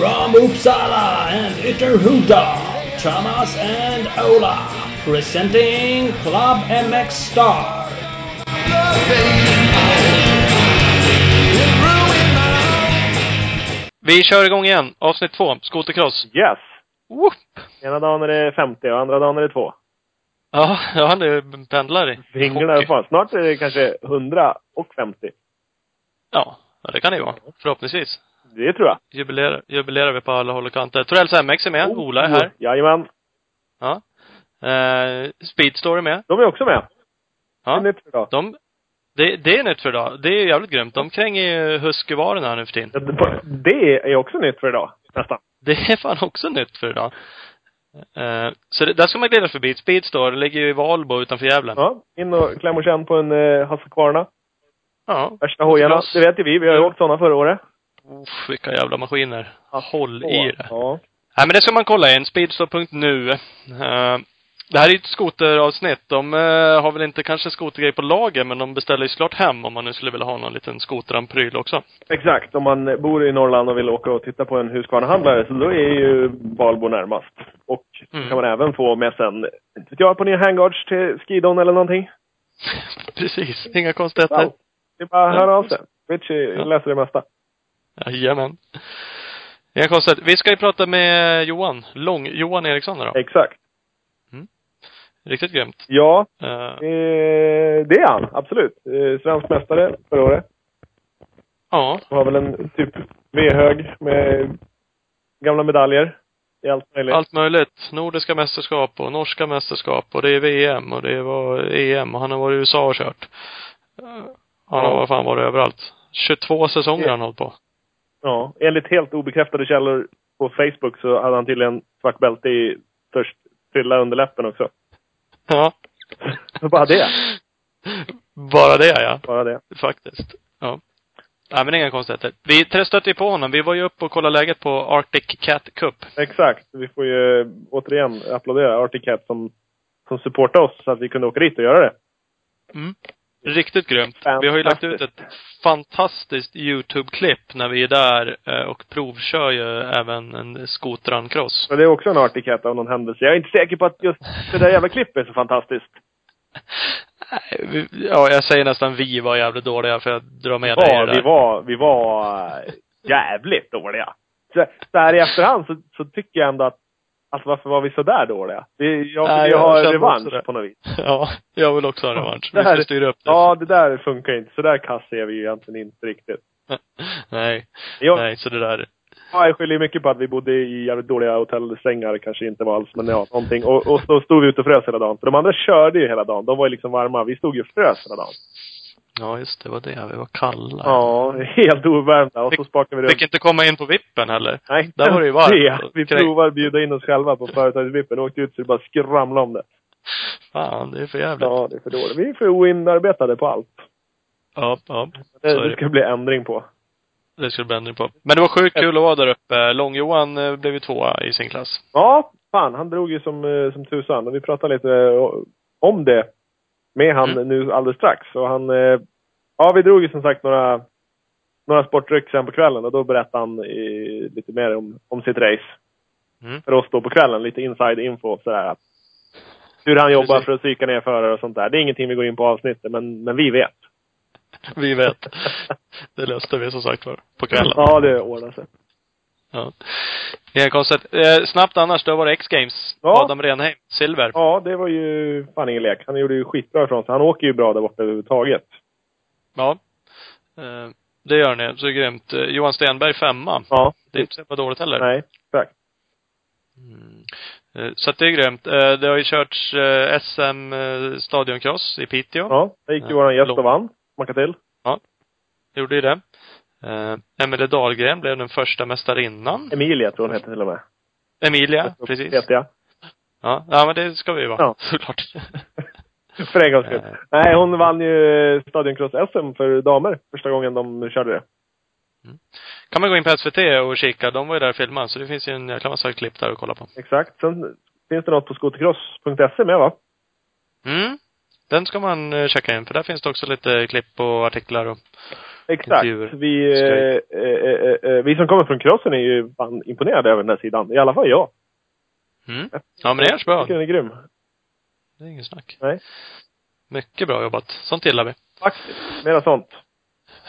From Uppsala and Ytterhuda, Thomas and Ola, presenting Club MX Star. Vi kör igång igen. Avsnitt två, skotercross. Yes! Whoop. Ena dagen är det 50 och andra dagen är det 2. Ja, ja, det pendlar i Vinglar fan. Snart är det kanske 100 och 50. Ja, ja, det kan det ju vara. Förhoppningsvis. Det tror jag. Jubilerar, jubilerar vi på alla håll och kanter. Torells MX är med. Ola är här. Jajamän. Ja. Eh, Speedstore är med. De är också med. Det Ja. är nytt för idag. De, det, det är nytt för idag. Det är jävligt grymt. De kränger ju huskyvarorna här nu för tiden. Det- Det är också nytt för idag. Nästan. Det är fan också nytt för idag. Eh, så det, där ska man glida förbi. Speedstore ligger ju i Valbo utanför Gävle. Ja. In och kläm och känn på en uh, Husqvarna. Ja. Värsta hojarna. Det vet ju vi. Vi har ju åkt sådana förra året. Uff, vilka jävla maskiner. Håll i det. Ja. Nej men det ska man kolla in. Speedstore.nu. Uh, det här är ju ett skoteravsnitt. De eh, har väl inte kanske skotergrej på lager, men de beställer ju såklart hem om man nu skulle vilja ha någon liten skoteranpryl också. Exakt. Om man bor i Norrland och vill åka och titta på en Husqvarna-handlare så då är ju Valbo närmast. Och Mm. kan man även få med sen, inte vet jag, på nya handguards till skidon eller någonting. Precis. Inga konstigheter. Wow. Det är bara att höra av sig. Richie Ja. läser det mesta. Jajamän. Inga konstigheter. Vi ska ju prata med Johan. Lång, Johan Eriksson då. Exakt. Riktigt grymt. Ja, eh, det är han. Absolut. Eh, svensk mästare förra året. ja. Har väl en typ V-hög med gamla medaljer. I allt möjligt. Allt möjligt. Nordiska mästerskap och norska mästerskap och det är VM och det var EM och han har varit i USA och kört. Han har Ja. vad fan varit överallt. 22 säsonger har han hållit på. Ja. Enligt helt obekräftade källor på Facebook så hade han tydligen svart bälte i först fylla underläppen också. Ja. Så bara det. Bara det ja. Bara det. Faktiskt. Ja. Nej men inga konstigheter. Vi stötte ju på honom. Vi var ju uppe och kollade läget på Arctic Cat Cup. Exakt. Vi får ju återigen applådera Arctic Cat som, som supportar oss så att vi kunde åka dit och göra det. Mm. Riktigt grymt. Vi har ju lagt ut ett fantastiskt YouTube-klipp när vi är där eh, och provkör ju även en skotrancross. Men det är också en Cat av någon händelse. Jag är inte säker på att just det där jävla klippet är så fantastiskt. Vi- Ja, jag säger nästan vi var jävligt dåliga för att dra med dig i Ja, det vi där. var, vi var eh, jävligt dåliga. Så, så här i efterhand så, så tycker jag ändå att, alltså varför var vi så där dåliga? Vi, jag vill ju ha revansch på något vis. Ja, jag vill också ha revansch. Vi Det här- ska styra upp det. Ja, det där funkar inte. Så där kass är vi ju egentligen inte riktigt. Nej, Jag, nej, så det där. ja, jag skyller mycket på att vi bodde i jävligt dåliga hotellsängar, kanske inte var alls, men ja, någonting. Och, och så stod vi ute och frös hela dagen. För de andra körde ju hela dagen. De var ju liksom varma. Vi stod ju och frös hela dagen. Ja, just det, var det. Vi var kalla. Ja, helt ovärmda. Och så spakade vi runt. Fick inte komma in på vippen heller. Nej, Där var det ju varmt. Vi provar att bjuda in oss själva på företagsvippen och åkte ut så det bara skramlade om det. Fan, det är för jävligt. Ja, det är för dåligt. Vi är för oinarbetade på allt. Ja, ja. Det, det ska bli ändring på. Det skulle bli ändring på. Men det var sjukt kul att vara där uppe. Lång-Johan eh, blev ju tvåa i sin klass. Ja, fan. Han drog ju som, eh, som tusan. Och vi pratade lite eh, om det med han Mm. nu alldeles strax. Och han... eh, Ja, vi drog ju som sagt några, några sportdryck sen på kvällen och då berättade han eh, lite mer om, om sitt race. Mm. För oss då på kvällen. Lite inside info sådär. Hur han jobbar Precis. för att psyka ner förare och sånt där. Det är ingenting vi går in på avsnittet, men, men vi vet. Vi vet. Det löste vi som sagt var på kvällen. Ja, det ordnar sig. Ja. Inga konstigt. Eh, snabbt annars, då var det X-Games. Ja. Adam Renheim, silver. Ja, det var ju fan ingen lek. Han gjorde ju skitbra ifrån sig. Han åker ju bra där borta överhuvudtaget. Ja. Eh, det gör ni. Så grymt. Eh, Johan Stenberg femma. Ja. Det är inte så dåligt heller. Nej, exakt. Mm. Eh, Så att det är grymt. Eh, Det har ju körts eh, SM stadioncross i Piteå. Ja, där gick ju Ja, våran gäst och vann. Smacka till. Gjorde ju det. Eh, Emelie Dahlgren blev den första mästarinnan. Emilia tror hon heter till och med. Emilia, precis. Heter jag. Ja, ja men det ska vi vara. Ja. Såklart. För en gångs skull. Eh. Nej, hon vann ju Stadioncross-SM för damer. Första gången de körde det. kan man gå in på SVT och kika. De var ju där och filmade. Så det finns ju en jäkla massa klipp där att kolla på. Exakt. Sen finns det något på skotercross.se med va? Mm. Den ska man eh, checka in. För där finns det också lite klipp och artiklar och Exakt. intervjuer. Vi, Skoj. eh, eh, eh, eh, vi som kommer från crossen är ju fan imponerade över den där sidan. I alla fall jag. Mm. Ja, men det görs bra. Jag tycker den är grym. Det är inget snack. Nej. Mycket bra jobbat. Sånt gillar vi. Faktiskt. Mera sånt.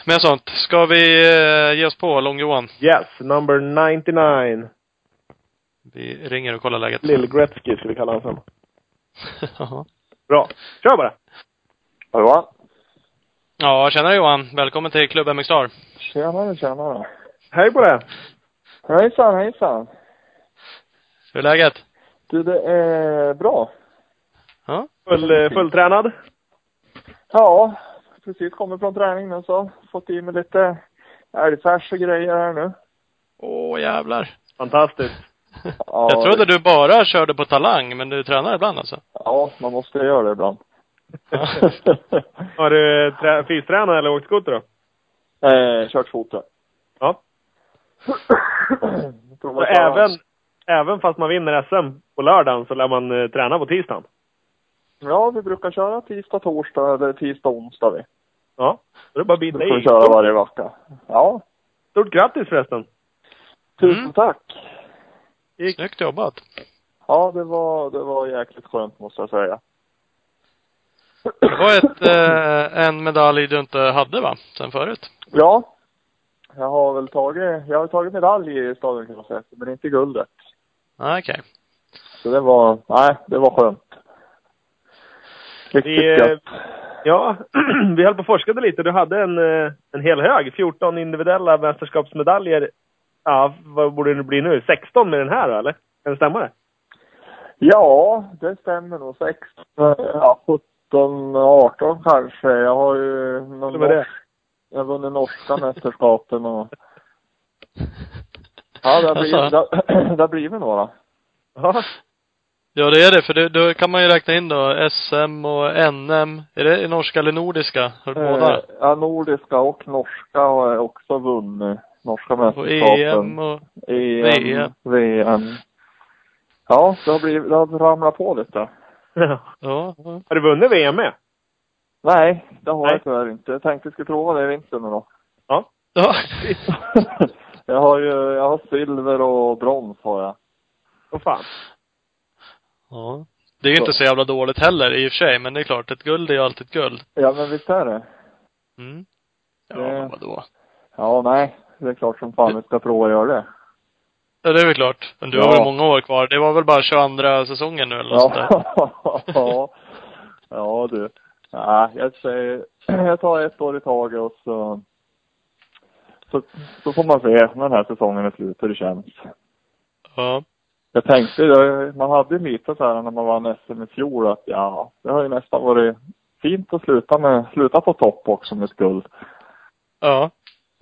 Med sånt, ska vi eh, ge oss på Lång-Johan? Yes, number 99. Vi ringer och kollar läget. Lill Gretzky skulle vi kalla honom som. Bra. Kör bara. Johan. ja, tjenare Johan. Välkommen till Klubb MX Star. Tjenare, tjenare. Hej på det. Hejsan, hejsan. Hur är läget? Du, det är bra. Ja? Full, eh, fulltränad. Ja, precis kommit från träning nu så. Fått i mig lite älgfärs och grejer här nu. Åh, jävlar. Fantastiskt. Ja, Jag trodde du bara körde på talang, men du tränar ibland alltså? Ja, man måste göra det ibland. Har du trä- fystränat eller åkt skoter då? eh, kört skoter. Ja. Jag tror Så även, även fast man vinner SM på lördagen så lär man eh, träna på tisdagen? Ja, vi brukar köra tisdag, torsdag eller tisdag, onsdag vi. Ja. Då är det bara att bita Brukar vi i. köra varje vecka. Ja, Stort grattis förresten. tusen Mm. tack. Gick. Snyggt jobbat. Ja, det var, det var jäkligt skönt måste jag säga. Det var ett, eh, en medalj du inte hade va? Sen förut? Ja. Jag har väl tagit, jag har tagit medalj i stadioncross men inte guldet. Ah, Okej. Så det var, nej, det var skönt. Riktigt Vi, eh, gött. Ja, vi höll på och forskade lite. Du hade en, eh, en hel hög. 14 individuella mästerskapsmedaljer. Ja, vad borde det bli nu? 16 med den här då, eller? Kan det stämma det? Ja, det stämmer nog. 16, ja, 17, 18 kanske. Jag har ju någon Det det. norsk, jag har vunnit norska mästerskapen och Ja, det har blivit, Alltså. det, det har blivit några. Ja. Ja, det är det. För det, då kan man ju räkna in då SM och NM. Är det i norska eller nordiska? Har du båda? Eh, ja, nordiska och norska har jag också vunnit. Norska Och mästerskapen. EM och... EM, VM. VM. Ja, det har blivit, det har ramlat på lite. Ja. ja. Har du vunnit VM med? Nej, det har Nej. jag tyvärr inte. Jag tänkte jag skulle prova det i vinter nu då. Ja. ja. jag har ju, jag har silver och brons har jag. Åh fan. ja. Det är ju inte så jävla dåligt heller i och för sig, men det är klart, ett guld är ju alltid ett guld. Ja, men visst är det? Mm. Ja, Det- men vadå? Ja, nej. Det är klart som fan vi ska prova att göra det. Ja, det är väl klart. Men du Ja. har väl många år kvar. Det var väl bara 22 säsongen nu eller något sånt där. Ja, ja. ja du. Nej, jag säger, jag tar ett år i taget och så, så, så får man se när den här säsongen är slut hur det känns. Ja. Jag tänkte, man hade ju lite så här när man vann SM i fjol att ja, det har ju nästan varit fint att sluta med, sluta på topp också med skuld. Ja.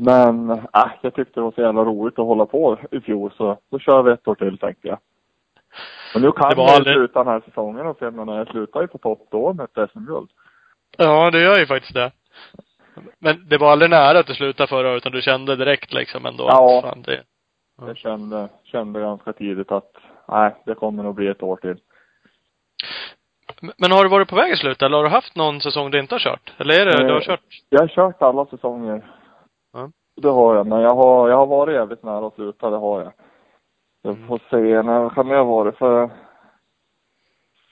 Men äh, jag tyckte det var så jävla roligt att hålla på i fjol så då kör vi ett år till tänkte jag. Och nu kan Det var jag aldrig- sluta den här säsongen och se men jag slutar ju på topp då med ett SM-guld. Ja, det gör ju faktiskt det. Men det var aldrig nära att du slutade förra året, utan du kände direkt liksom ändå Ja. fan, det, Ja. Jag kände, kände ganska tidigt att nej, det kommer nog bli ett år till. Men- har du varit på väg att sluta, eller har du haft någon säsong du inte har kört? Eller är det, Eh, du har kört? Jag har kört alla säsonger. Ja. Det har jag, men jag har, jag har varit jävligt nära att sluta, det har jag. Jag Mm. får se, när kan det ha varit för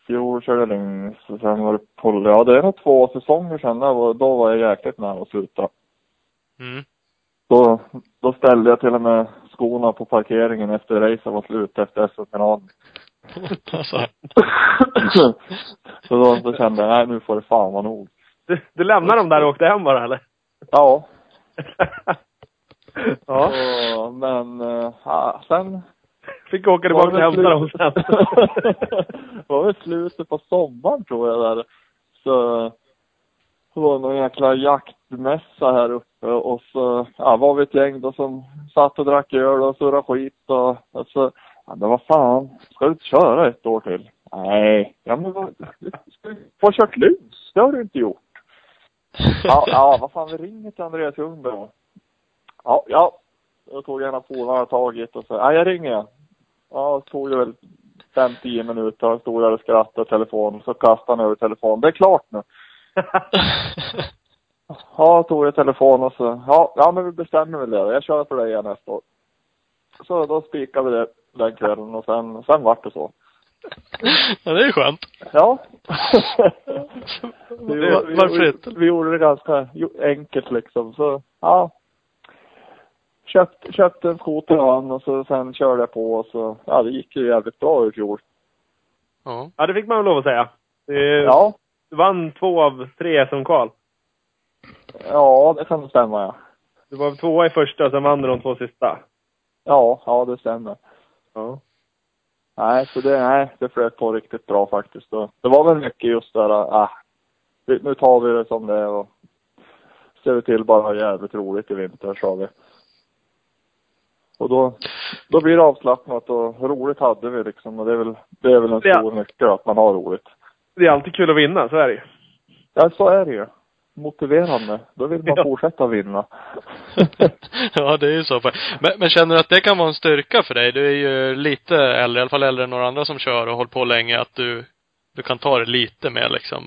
fjol körde jag längst och sen var det på, ja det är nog två säsonger sedan, var, då var jag jäkligt nära att sluta. Mm. Då, då ställde jag till och med skorna på parkeringen efter racet var slut efter SM-finalen. alltså. så då, då kände jag, nej nu får det fan vara nog. Du, du lämnade dem där och åkte hem bara eller? Ja. Ja. Och, men, äh, ja, sen Fick åka tillbaka och hämta dem sen. det var väl slutet på sommaren tror jag där. Så det var någon jäkla jaktmässa här uppe och så ja, var vi ett gäng då som satt och drack öl och surrade skit och, och så, ja men vad fan, ska du inte köra ett år till? Nej, ja men vad, du ska ju få kört lus, det har du inte gjort. Ja, ja vad fan, vi ringer till Andreas Ljungberg då. Ja, ja. Då tog ena polaren tag i det och så, ja jag ringer jag. Ja, det tog det väl fem, tio minuter. Han stod där och skrattade i telefon. Så kastade han över telefonen. Det är klart nu. Ja, tog jag telefon och så, ja, ja men vi bestämmer väl det. Jag kör för dig igen nästa år. Så då spikade vi det den kvällen och sen, sen vart det så. Ja, det är skönt. Ja. Det- vi, vi, varför vi, inte? vi gjorde det ganska enkelt liksom. Så, ja. Köpt, köpte en skoter av han och så sen körde jag på och så, ja det gick ju jävligt bra i fjol. Ja. Ja, det fick man väl lov att säga. Det, Ja. Du vann två av tre som kval. Ja, det kan stämma ja. Du var tvåa i första, sen vann du de två sista. Ja, ja det stämmer. Ja. Nej, så det, nej, det flöt på riktigt bra faktiskt. Och det var väl mycket just där, ah, vi- nu tar vi det som det är och ser vi till bara ha jävligt roligt i vinter, sa vi. Och då, då blir det avslappnat och roligt hade vi liksom och det är väl, det är väl en stor nyckel att man har roligt. Det är alltid kul att vinna, så är det ju. Ja, så är det ju. Motiverande. Då vill man Ja. fortsätta vinna. ja, det är ju så. Men, men känner du att det kan vara en styrka för dig? Du är ju lite äldre, i alla fall äldre än några andra som kör och hållit på länge, att du, du kan ta det lite med liksom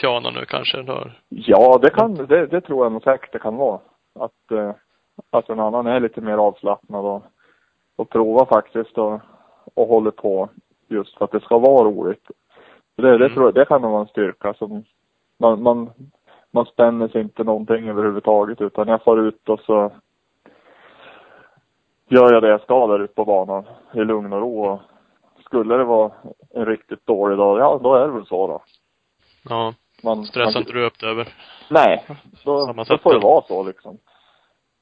piano nu kanske. Då. Ja, det kan, det, det tror jag nog säkert det kan vara. Att, eh, att en annan är lite mer avslappnad och, och prova faktiskt och, och håller på just för att det ska vara roligt. Det, det Mm. tror jag, det kan nog vara en styrka som man, man, man spänner sig inte någonting överhuvudtaget utan jag får ut och så gör jag det jag ska där ute på banan i lugn och ro. Och skulle det vara en riktigt dålig dag, ja då är det väl så då. Ja. Man, Stressar man, inte du upp det över? Nej, då, då får det vara så liksom.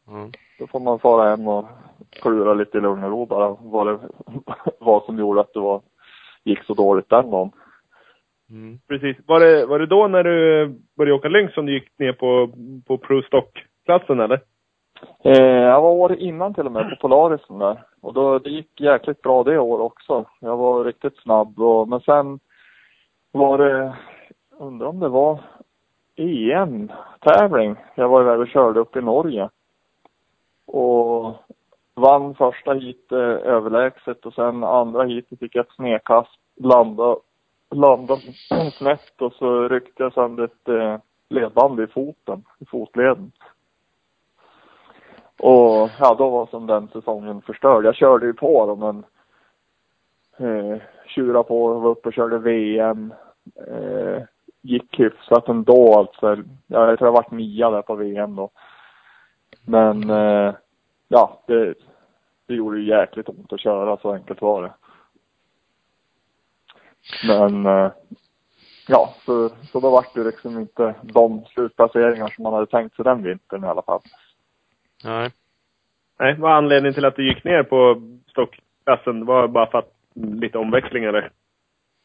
Mm. Då får man fara hem och klura lite i lugn och ro bara vad det vad som gjorde att det var, gick så dåligt den dagen. Mm. Precis. Var det, var det då när du började åka Lynx som du gick ner på, på Pro Stock-klassen eller? Eh, jag var året innan till och med på Polarisen där. Och då, det gick jäkligt bra det år också. Jag var riktigt snabb och, men sen var det, undrar om det var EM-tävling. Jag var iväg och körde upp i Norge. Och vann första hit eh, överlägset och sen andra hit fick jag ett snedkast, landa, landade snett och så ryckte jag sönder ett eh, ledband i foten, i fotleden. Och ja, då var som den säsongen förstörd. Jag körde ju på dem men eh, tjurade på, var uppe och körde VM. Eh, gick hyfsat ändå alltså. Ja, jag tror jag varit nia där på VM då. Men eh, ja, det, det gjorde ju jäkligt ont att köra, så enkelt var det. Men eh, ja, så, så då vart det liksom inte de slutplaceringar som man hade tänkt sig den vintern i alla fall. Nej. Nej, vad var anledningen till att du gick ner på stockklassen? Var det bara för att lite omväxling eller?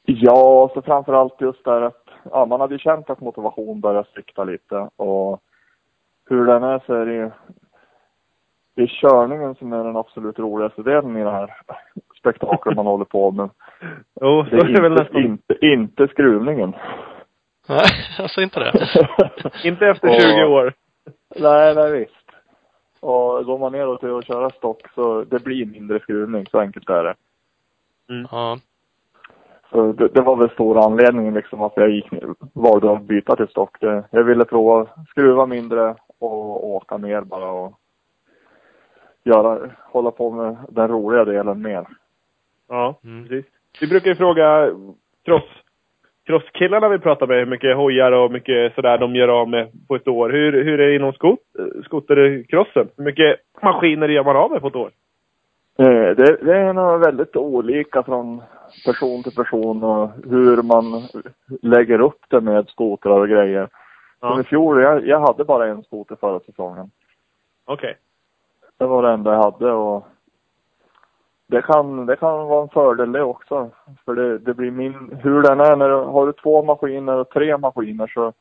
Ja, så framförallt just där att ja, man hade ju känt att motivation började svikta lite och hur den är så är det ju det är körningen som är den absolut roligaste delen i det här spektaklet man håller på med. Jo, så Det är det väl är inte, nästan. inte, inte skruvningen. Nej, alltså inte det. Inte efter Och- 20 år. nej, nej visst. Och går man ner till att köra stock så det blir mindre skruvning, så enkelt är det. Ja. Så det, det var väl stora anledningen liksom att jag gick, valde att byta till stock. Det, jag ville prova skruva mindre och åka mer bara och göra, hålla på med den roliga delen mer. Ja, Mm. precis. Vi brukar ju fråga cross, crosskillarna vi pratar med hur mycket hojar och mycket sådär de gör av med på ett år. Hur, hur är det inom skot, skotercrossen? Hur mycket maskiner gör man av med på ett år? Eh, Det, det är nog väldigt olika från person till person och hur man lägger upp det med skotrar och grejer. Som Ja, i fjol, jag, jag hade bara en skoter förra säsongen. okej. Det var det enda jag hade och det kan, det kan vara en fördel det också. För det, det blir min, hur den är, när du, har du två maskiner och tre maskiner så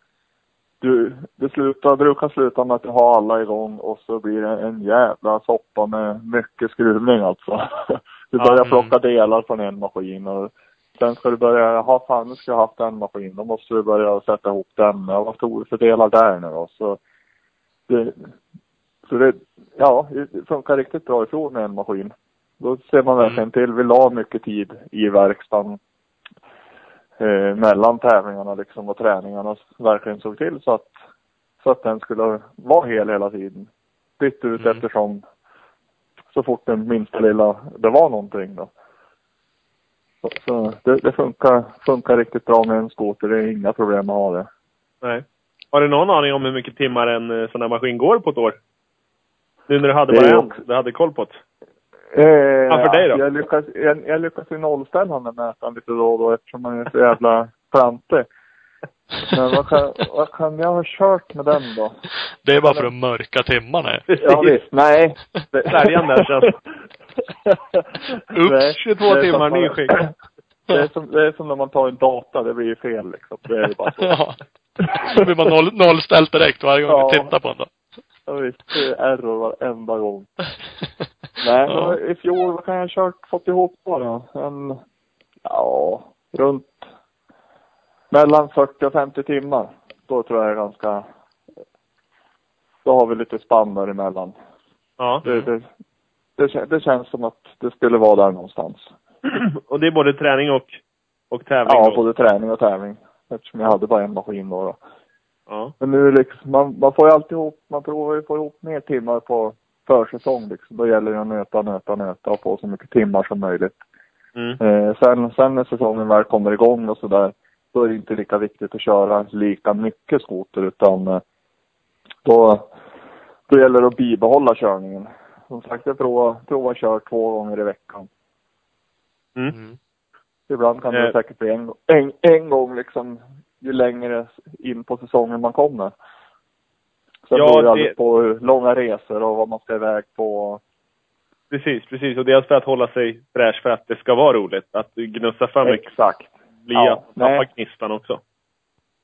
du, det slutar, brukar sluta med att du har alla igång och så blir det en jävla soppa med mycket skruvning alltså. Du börjar mm. plocka delar från en maskin och sen ska du börja, jaha fan nu ska jag ha haft en maskin, då måste du börja sätta ihop den. Ja, vad tog du för delar där nu då? Så det, så det, ja, det funkar riktigt bra ifrån med en maskin. Då ser man verkligen till, vi la mycket tid i verkstaden eh, mellan tävlingarna liksom och träningarna verkligen såg till så att så att den skulle vara hel hela tiden. Bytte ut Mm. eftersom så fort den minsta lilla, det var någonting då. Så, så det, det funkar, funkar riktigt bra med en skoter. Det är inga problem att ha det. Nej. Har du någon aning om hur mycket timmar en eh, sån här maskin går på ett år? Nu när du hade bara en, du hade koll på det. Eh, Ja, för dig då? Jag lyckas, jag, jag lyckas ju nollställa den mätaren lite då och då eftersom man är så jävla klantig. Men vad kan, vad kan jag ha kört med den då? Det är bara för att mörka timmarna. Ja visst, nej. Det- Färjan där känns. Ups, Nej, 22 det är timmar nyskick. Det är, som, det är som när man tar en data, det blir ju fel liksom. Det är ju bara så. Ja. Då blir man noll, nollställt direkt varje gång Ja. du tittar på den då. Ja, visst, det är error varenda gång. Nej, Ja. i fjol, vad kan jag ha kört, fått ihop på då? En, ja, runt mellan 40 och 50 timmar. Då tror jag är ganska, då har vi lite spann däremellan. Ja. Det, det, det, det känns som att det skulle vara där någonstans. Och det är både träning och, och tävling Ja, då? både träning och tävling. Eftersom jag hade bara en maskin då. då. Ja. Men nu liksom, man, man får ju alltid ihop, man provar ju få ihop mer timmar på försäsong liksom. Då gäller det att nöta, nöta, nöta och få så mycket timmar som möjligt. Mm. Eh, sen, sen när säsongen väl kommer igång och sådär, då är det inte lika viktigt att köra lika mycket skoter utan eh, då, då gäller det att bibehålla körningen. Som sagt, jag provar, provar kör två gånger i veckan. Mm. Mm. Ibland kan det Eh. säkert bli en, en, en gång liksom ju längre in på säsongen man kommer. Sen Ja, beror det alldeles på hur långa resor och vad man ska iväg på. Precis, precis. Och dels för att hålla sig fräsch för att det ska vara roligt. Att du gnussar för mycket Exakt. blir Ja, att tappa gnistan också.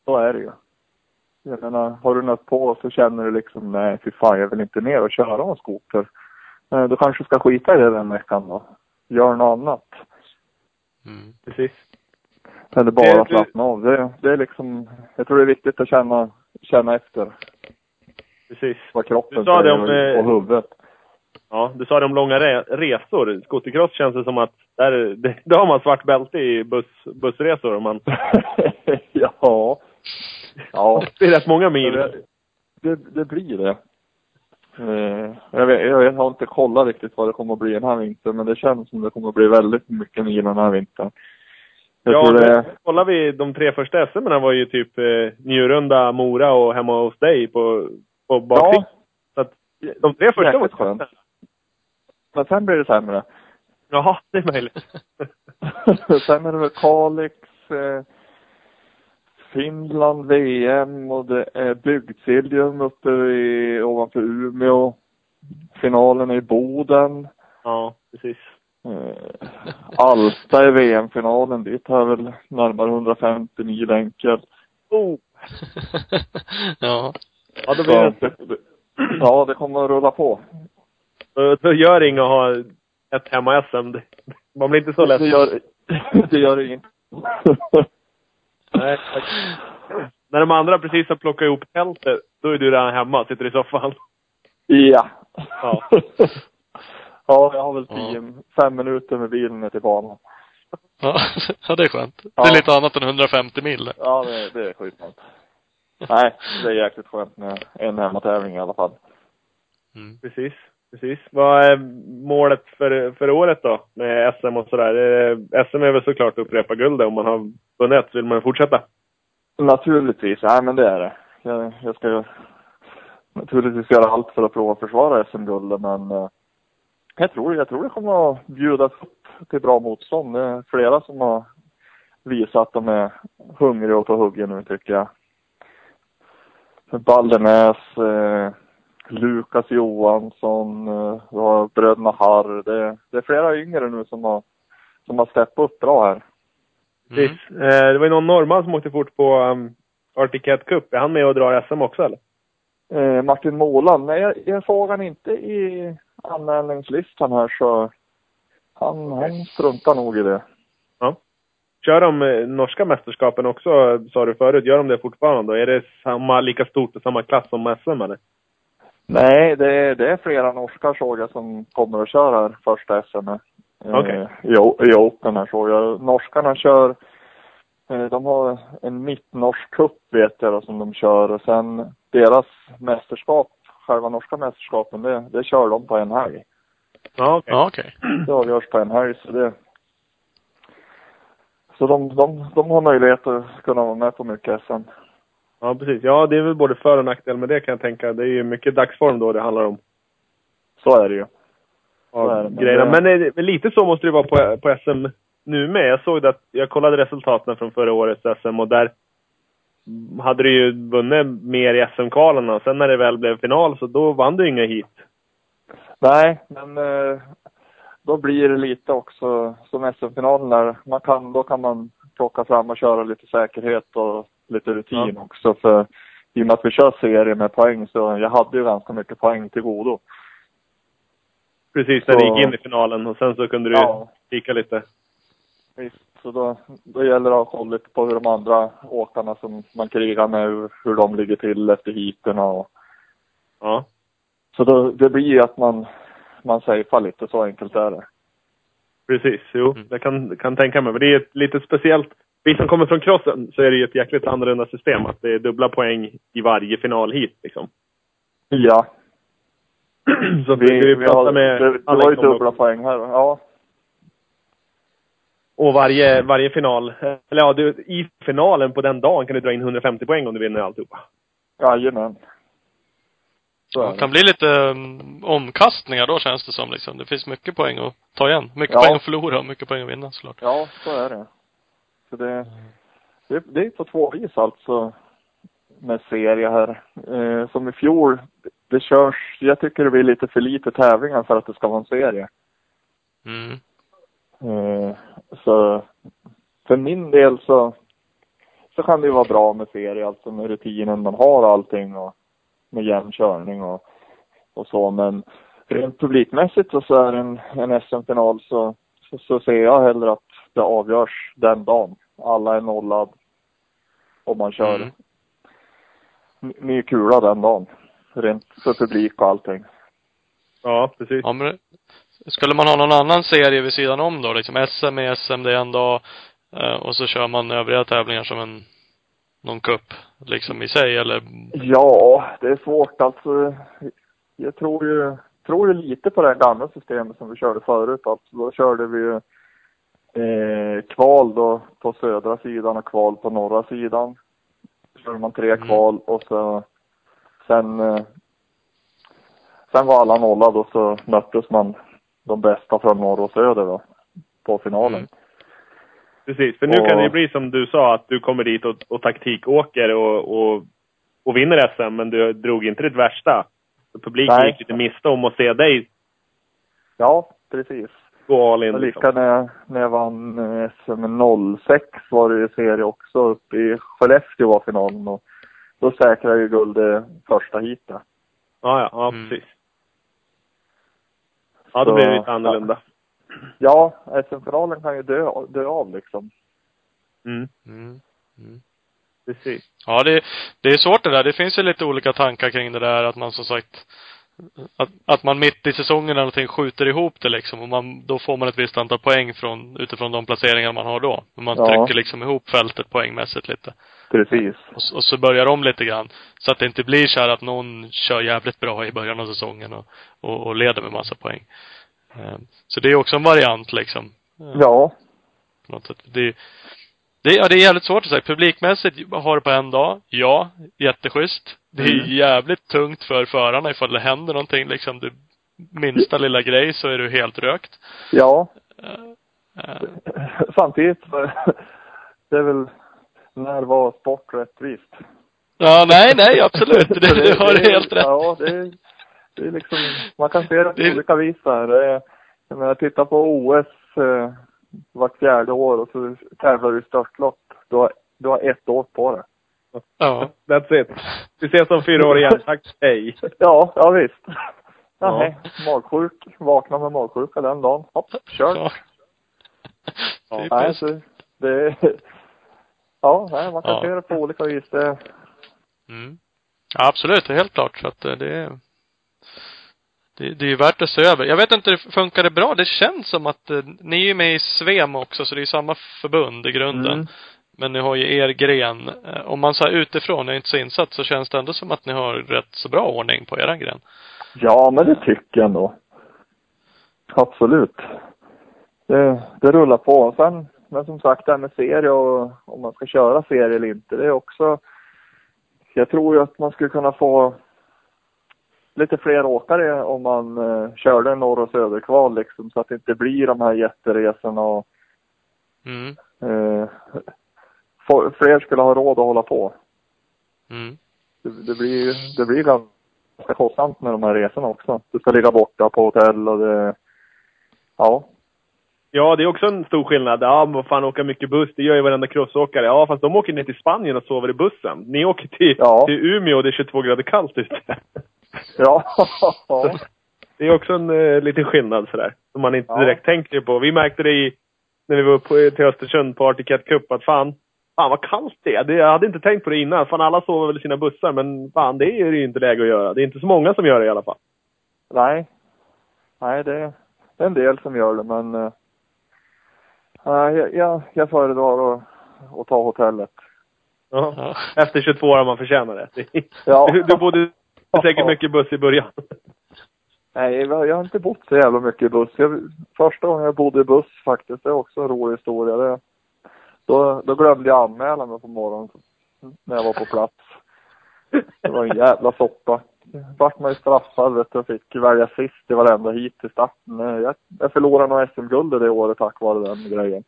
Så är det ju. Jag menar, har du nött på så känner du liksom, nej fy fan jag vill inte ner och köra en skoter. Eh, Du kanske ska skita i det den veckan då. Gör något annat. Mm. Precis. Eller bara det- slappna av. Det, det är liksom, jag tror det är viktigt att känna, känna efter Precis. vad kroppen Du sa det om, och- eh, huvudet. Ja, du sa det om långa re resor. Skotercross känns det som att där, det, då har man svart bälte i buss, bussresor. Man, ja. Ja. det är rätt många mil. Det, det, det blir det. Eh, jag, vet, jag har inte kollat riktigt vad det kommer att bli den här vintern, men det känns som det kommer att bli väldigt mycket mil den här vintern. Jag Ja, det, men kollar vi de tre första SM var ju typ eh, Njurunda, Mora och hemma hos dig på, på baksidan. ja, Så att de tre första var skönt. Men sen blir det sämre. Jaha, det är möjligt. sen är det väl Kalix, eh, Finland, VM och det är Bygdsiljem uppe i, ovanför Umeå. Finalen är i Boden. Ja, precis. Eh, Alsta i VM-finalen. Dit har jag väl närmare 150 mil enkel. Oh. ja. Ja, Så, blir det, det, det, ja, det kommer att rulla på. då, då gör det inget att ha ett hemma-SM. Det- Man blir inte så Det ledsen. gör, det gör det inte. Nej, tack. När de andra precis har plockat ihop tältet, då är du redan hemma, sitter i soffan. ja. Ja. ja, jag har väl tio, fem minuter med bilen ner till banan. Ja, ja, det är skönt. Det Ja. är lite annat än 150 mil. Ja, det, det är skitskönt. Nej, det är jäkligt skönt med en hemmatävling i alla fall. Mm. Precis, precis. Vad är målet för, för året då? Med SM och sådär. Eh, SM är väl såklart att upprepa guldet. Om man har vunnit vill man fortsätta. Naturligtvis, nej men det är det. Jag, jag ska ju naturligtvis göra allt för att prova att försvara SM-guldet men eh, jag tror, jag tror det kommer att bjudas upp till bra motstånd. Det är flera som har visat att de är hungriga och på huggen nu tycker jag. Baldenäs, eh, Lukas Johansson, eh, vi har bröderna Harr. Det, det är flera yngre nu som har, som har steppat upp bra här. Mm. Eh, det var ju någon norrman som åkte fort på um, Arctic Cat Cup. Är han med och drar SM också eller? Eh, Martin Måland, nej jag, jag såg han inte i anmälningslistan här så han, han struntar nog i det. Kör de eh, norska mästerskapen också, sa du förut? Gör de det fortfarande? Är det samma, lika stort och samma klass som SM eller? Nej, det, är- det är flera norskar såg jag som kommer att köra här första SM. Eh, Okej. i, I Open här såg jag. Norskarna kör, eh, de har en mittnorsk cup vet jag då, som de kör och sen deras mästerskap, själva norska mästerskapen, det, det kör de på en helg. Ja, okej. Okej. Det avgörs på en helg så det så de, de, de har möjlighet att kunna vara med på mycket SM. Ja, precis. Ja, det är väl både för och nackdel med det kan jag tänka. Det är ju mycket dagsform då det handlar om. Så är det ju. Nej, men grejerna. det- Men, eh, men lite så måste det vara på, på SM nu med. Jag såg det att, jag kollade resultaten från förra årets SM och där hade du ju vunnit mer i SM-kvalen sen när det väl blev final så då vann du inga hit. Nej, men eh, då blir det lite också som SM-finalen där. Man kan, då kan man plocka fram och köra lite säkerhet och lite rutin också. För i och med att vi kör serie med poäng så jag hade ju ganska mycket poäng till godo. Precis när du gick in i finalen och sen så kunde du Ja. kika lite. Visst, så då, då gäller det att ha koll lite på hur de andra åkarna som man krigar med, hur, de ligger till efter heaterna och Ja. Så då, det blir ju att man, man safear lite, så enkelt är det. Precis, jo. Mm. Jag kan, kan tänka mig. Men det är ett lite speciellt. Vi som kommer från crossen så är det ju ett jäkligt annorlunda system. Att det är dubbla poäng i varje final hit liksom. Ja, så vi, vi vi prata har, med det, det var ju dubbla också. poäng här. Ja, Och varje, varje final, eller ja, du, i finalen på den dagen kan du dra in 150 poäng om du vinner alltihopa. jajamän. Det kan bli lite um, omkastningar då känns det som liksom. Det finns mycket poäng att ta igen. Mycket Ja. poäng att förlora och mycket poäng att vinna såklart. Ja, så är det. Så det, det, det är på två vis alltså med serie här. Eh, som i fjol, det körs, jag tycker det blir lite för lite tävlingar för att det ska vara en serie. Mm. Eh, så för min del så, så kan det ju vara bra med serie, alltså med rutinen man har allting och med jämn körning och, och så. Men rent publikmässigt så, så är en, en SM-final så, så, så ser jag hellre att det avgörs den dagen. Alla är nollad och man kör Mm. ny- kula den dagen. Rent för publik och allting. Ja, precis. Ja, men skulle man ha någon annan serie vid sidan om då? Liksom SM är SM, det är en dag. eh, Och så kör man övriga tävlingar som en, någon cup liksom i sig eller? Ja, det är svårt alltså. Jag tror ju, tror ju lite på det gamla systemet som vi körde förut. Alltså, då körde vi ju eh, kval då på södra sidan och kval på norra sidan. Då körde man tre Mm. kval och så sen eh, sen var alla nollade och så möttes man de bästa från norr och söder då på finalen. Mm. Precis, för nu Och- kan det ju bli som du sa, att du kommer dit och, och taktikåker och, och, och vinner SM, men du drog inte ditt värsta. Så publiken Nej. gick lite miste om att se dig Ja, precis. gå all in. Och Liksom. lika när jag, när jag vann eh, SM 06 var det ju serie också uppe i Skellefteå var finalen och då säkrade jag ju guld i första heatet. Ja, ja, ja Mm. precis. Ja, då blir det lite annorlunda. Ja, SM-finalen kan ju dö, dö av liksom. Mm, Mm. Mm. precis. Ja, det, det är svårt det där. Det finns ju lite olika tankar kring det där att man som sagt att, att man mitt i säsongen eller någonting skjuter ihop det liksom och man, då får man ett visst antal poäng från, utifrån de placeringar man har då. Men man Ja. trycker liksom ihop fältet poängmässigt lite. Precis. Och, och så börjar de lite grann. Så att det inte blir så här att någon kör jävligt bra i början av säsongen och, och, och leder med massa poäng. Eh, Så det är också en variant liksom. Eh, Ja, På något sätt. Det, det, ja, det är jävligt svårt att säga. Publikmässigt har det på en dag. Ja, jätteschysst. Det är Mm. jävligt tungt för förarna ifall det händer någonting liksom. Det minsta lilla grej så är du helt rökt. ja. Eh, Samtidigt det är väl när var sport rättvist? Ja, nej, nej, absolut. Det, det har du är- helt rätt. Ja, det det är liksom, man kan se det på Det- olika vis där. Det är- Jag menar, titta på OS eh, vart fjärde år och så tävlar du i störtlopp. Du har, du har ett år på det. Ja. That's it. Vi ses om fyra år igen. Tack, hej. Ja, ja visst. Ja. Nej, magsjuk. Vakna med magsjuka den dagen. Hopp, kör. Ja. Ja. Nej, så det Ja, nej, man kan Ja. se det på olika vis. Det, Mm. Ja, absolut. Det är helt klart. Så att eh, det är det, det är ju värt att se över. Jag vet inte, funkar det bra? Det känns som att eh, ni är ju med i Svem också, så det är ju samma förbund i grunden. Mm. men ni har ju er gren. Eh, Om man så här utifrån är inte så insatt så känns det ändå som att ni har rätt så bra ordning på eran gren. Ja, men det tycker jag ändå. Absolut. Det, det rullar på. Sen, men som sagt det här med serie och om man ska köra serie eller inte, det är också jag tror ju att man skulle kunna få lite fler åkare om man eh, körde norr och söderkval liksom så att det inte blir de här jätteresorna och Mm. eh, få- fler skulle ha råd att hålla på. Mm. Det, det blir ju- det blir ganska kostsamt med de här resorna också. Du ska ligga borta på hotell och det, ja. Ja, det är också en stor skillnad. Ja, men vad fan, åka mycket buss, det gör ju varenda crossåkare. Ja, fast de åker ner till Spanien och sover i bussen. Ni åker till, Ja. till Umeå och det är 22 grader kallt ute. Ja. ja. Det är också en eh, liten skillnad sådär. Som man inte Ja. direkt tänker på. Vi märkte det i, när vi var på, till Östersund på Arctic Cat Cup att fan, fan vad kallt det är. Det, jag hade inte tänkt på det innan. Fan alla sover väl i sina bussar, men fan det är ju inte läge att göra. Det är inte så många som gör det i alla fall. Nej. Nej, det, det är en del som gör det men eh, nej, jag, jag, jag föredrar att, att ta hotellet. Ja. Ja. Efter 22 år har man förtjänat det. Ja. Du, du bodde säkert mycket buss i början. Nej, jag har inte bott så jävla mycket i buss. Jag, första gången jag bodde i buss faktiskt, det är också en rolig historia. Det, då, då glömde jag anmäla mig på morgonen när jag var på plats. Det var en jävla soppa. Vart man ju straffad vet du, och fick välja sist i varenda hit till starten. Jag, jag förlorade nog SM-guldet det året tack vare den grejen.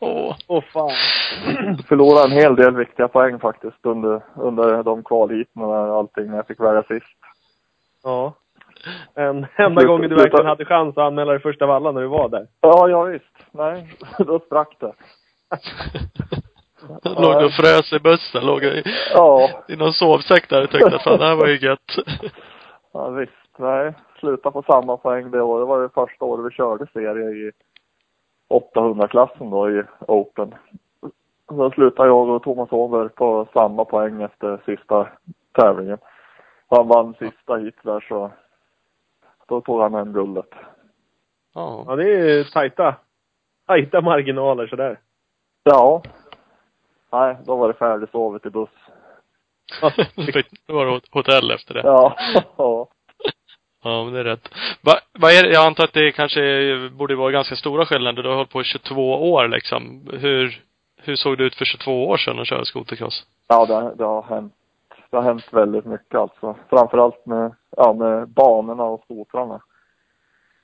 Åh. Åh fan. Förlorade en hel del viktiga poäng faktiskt under, under de kvalheaten och allting när jag fick välja sist. Ja. En enda Sluta- gången du sluta. verkligen hade chans att anmäla dig först av alla när du var där. Ja, ja visst. Nej, då sprack det. Låg du och frös i bussen, låg i, Ja, i någon sovsäck där och tyckte att fan det här var ju gött. ja visst. Nej, sluta på samma poäng det året. Det var det första året vi körde serie i 800-klassen då i Open. Då slutade jag och Thomas Åberg på samma poäng efter sista tävlingen. Han vann sista hit där så då tog han hem guldet. Ja. Ja, det är tajta, tajta marginaler sådär. Ja. Nej, då var det färdigsovet i buss. Då var det hotell efter det. Ja. ja. Ja, men det är rätt. Va, vad är det, jag antar att det kanske borde vara ganska stora skillnader. Du har hållit på i 22 år liksom. Hur, hur såg det ut för 22 år sedan att köra skotercross? Ja, det, det har hänt. Det har hänt väldigt mycket alltså. Framförallt med, ja, med banorna och skotrarna.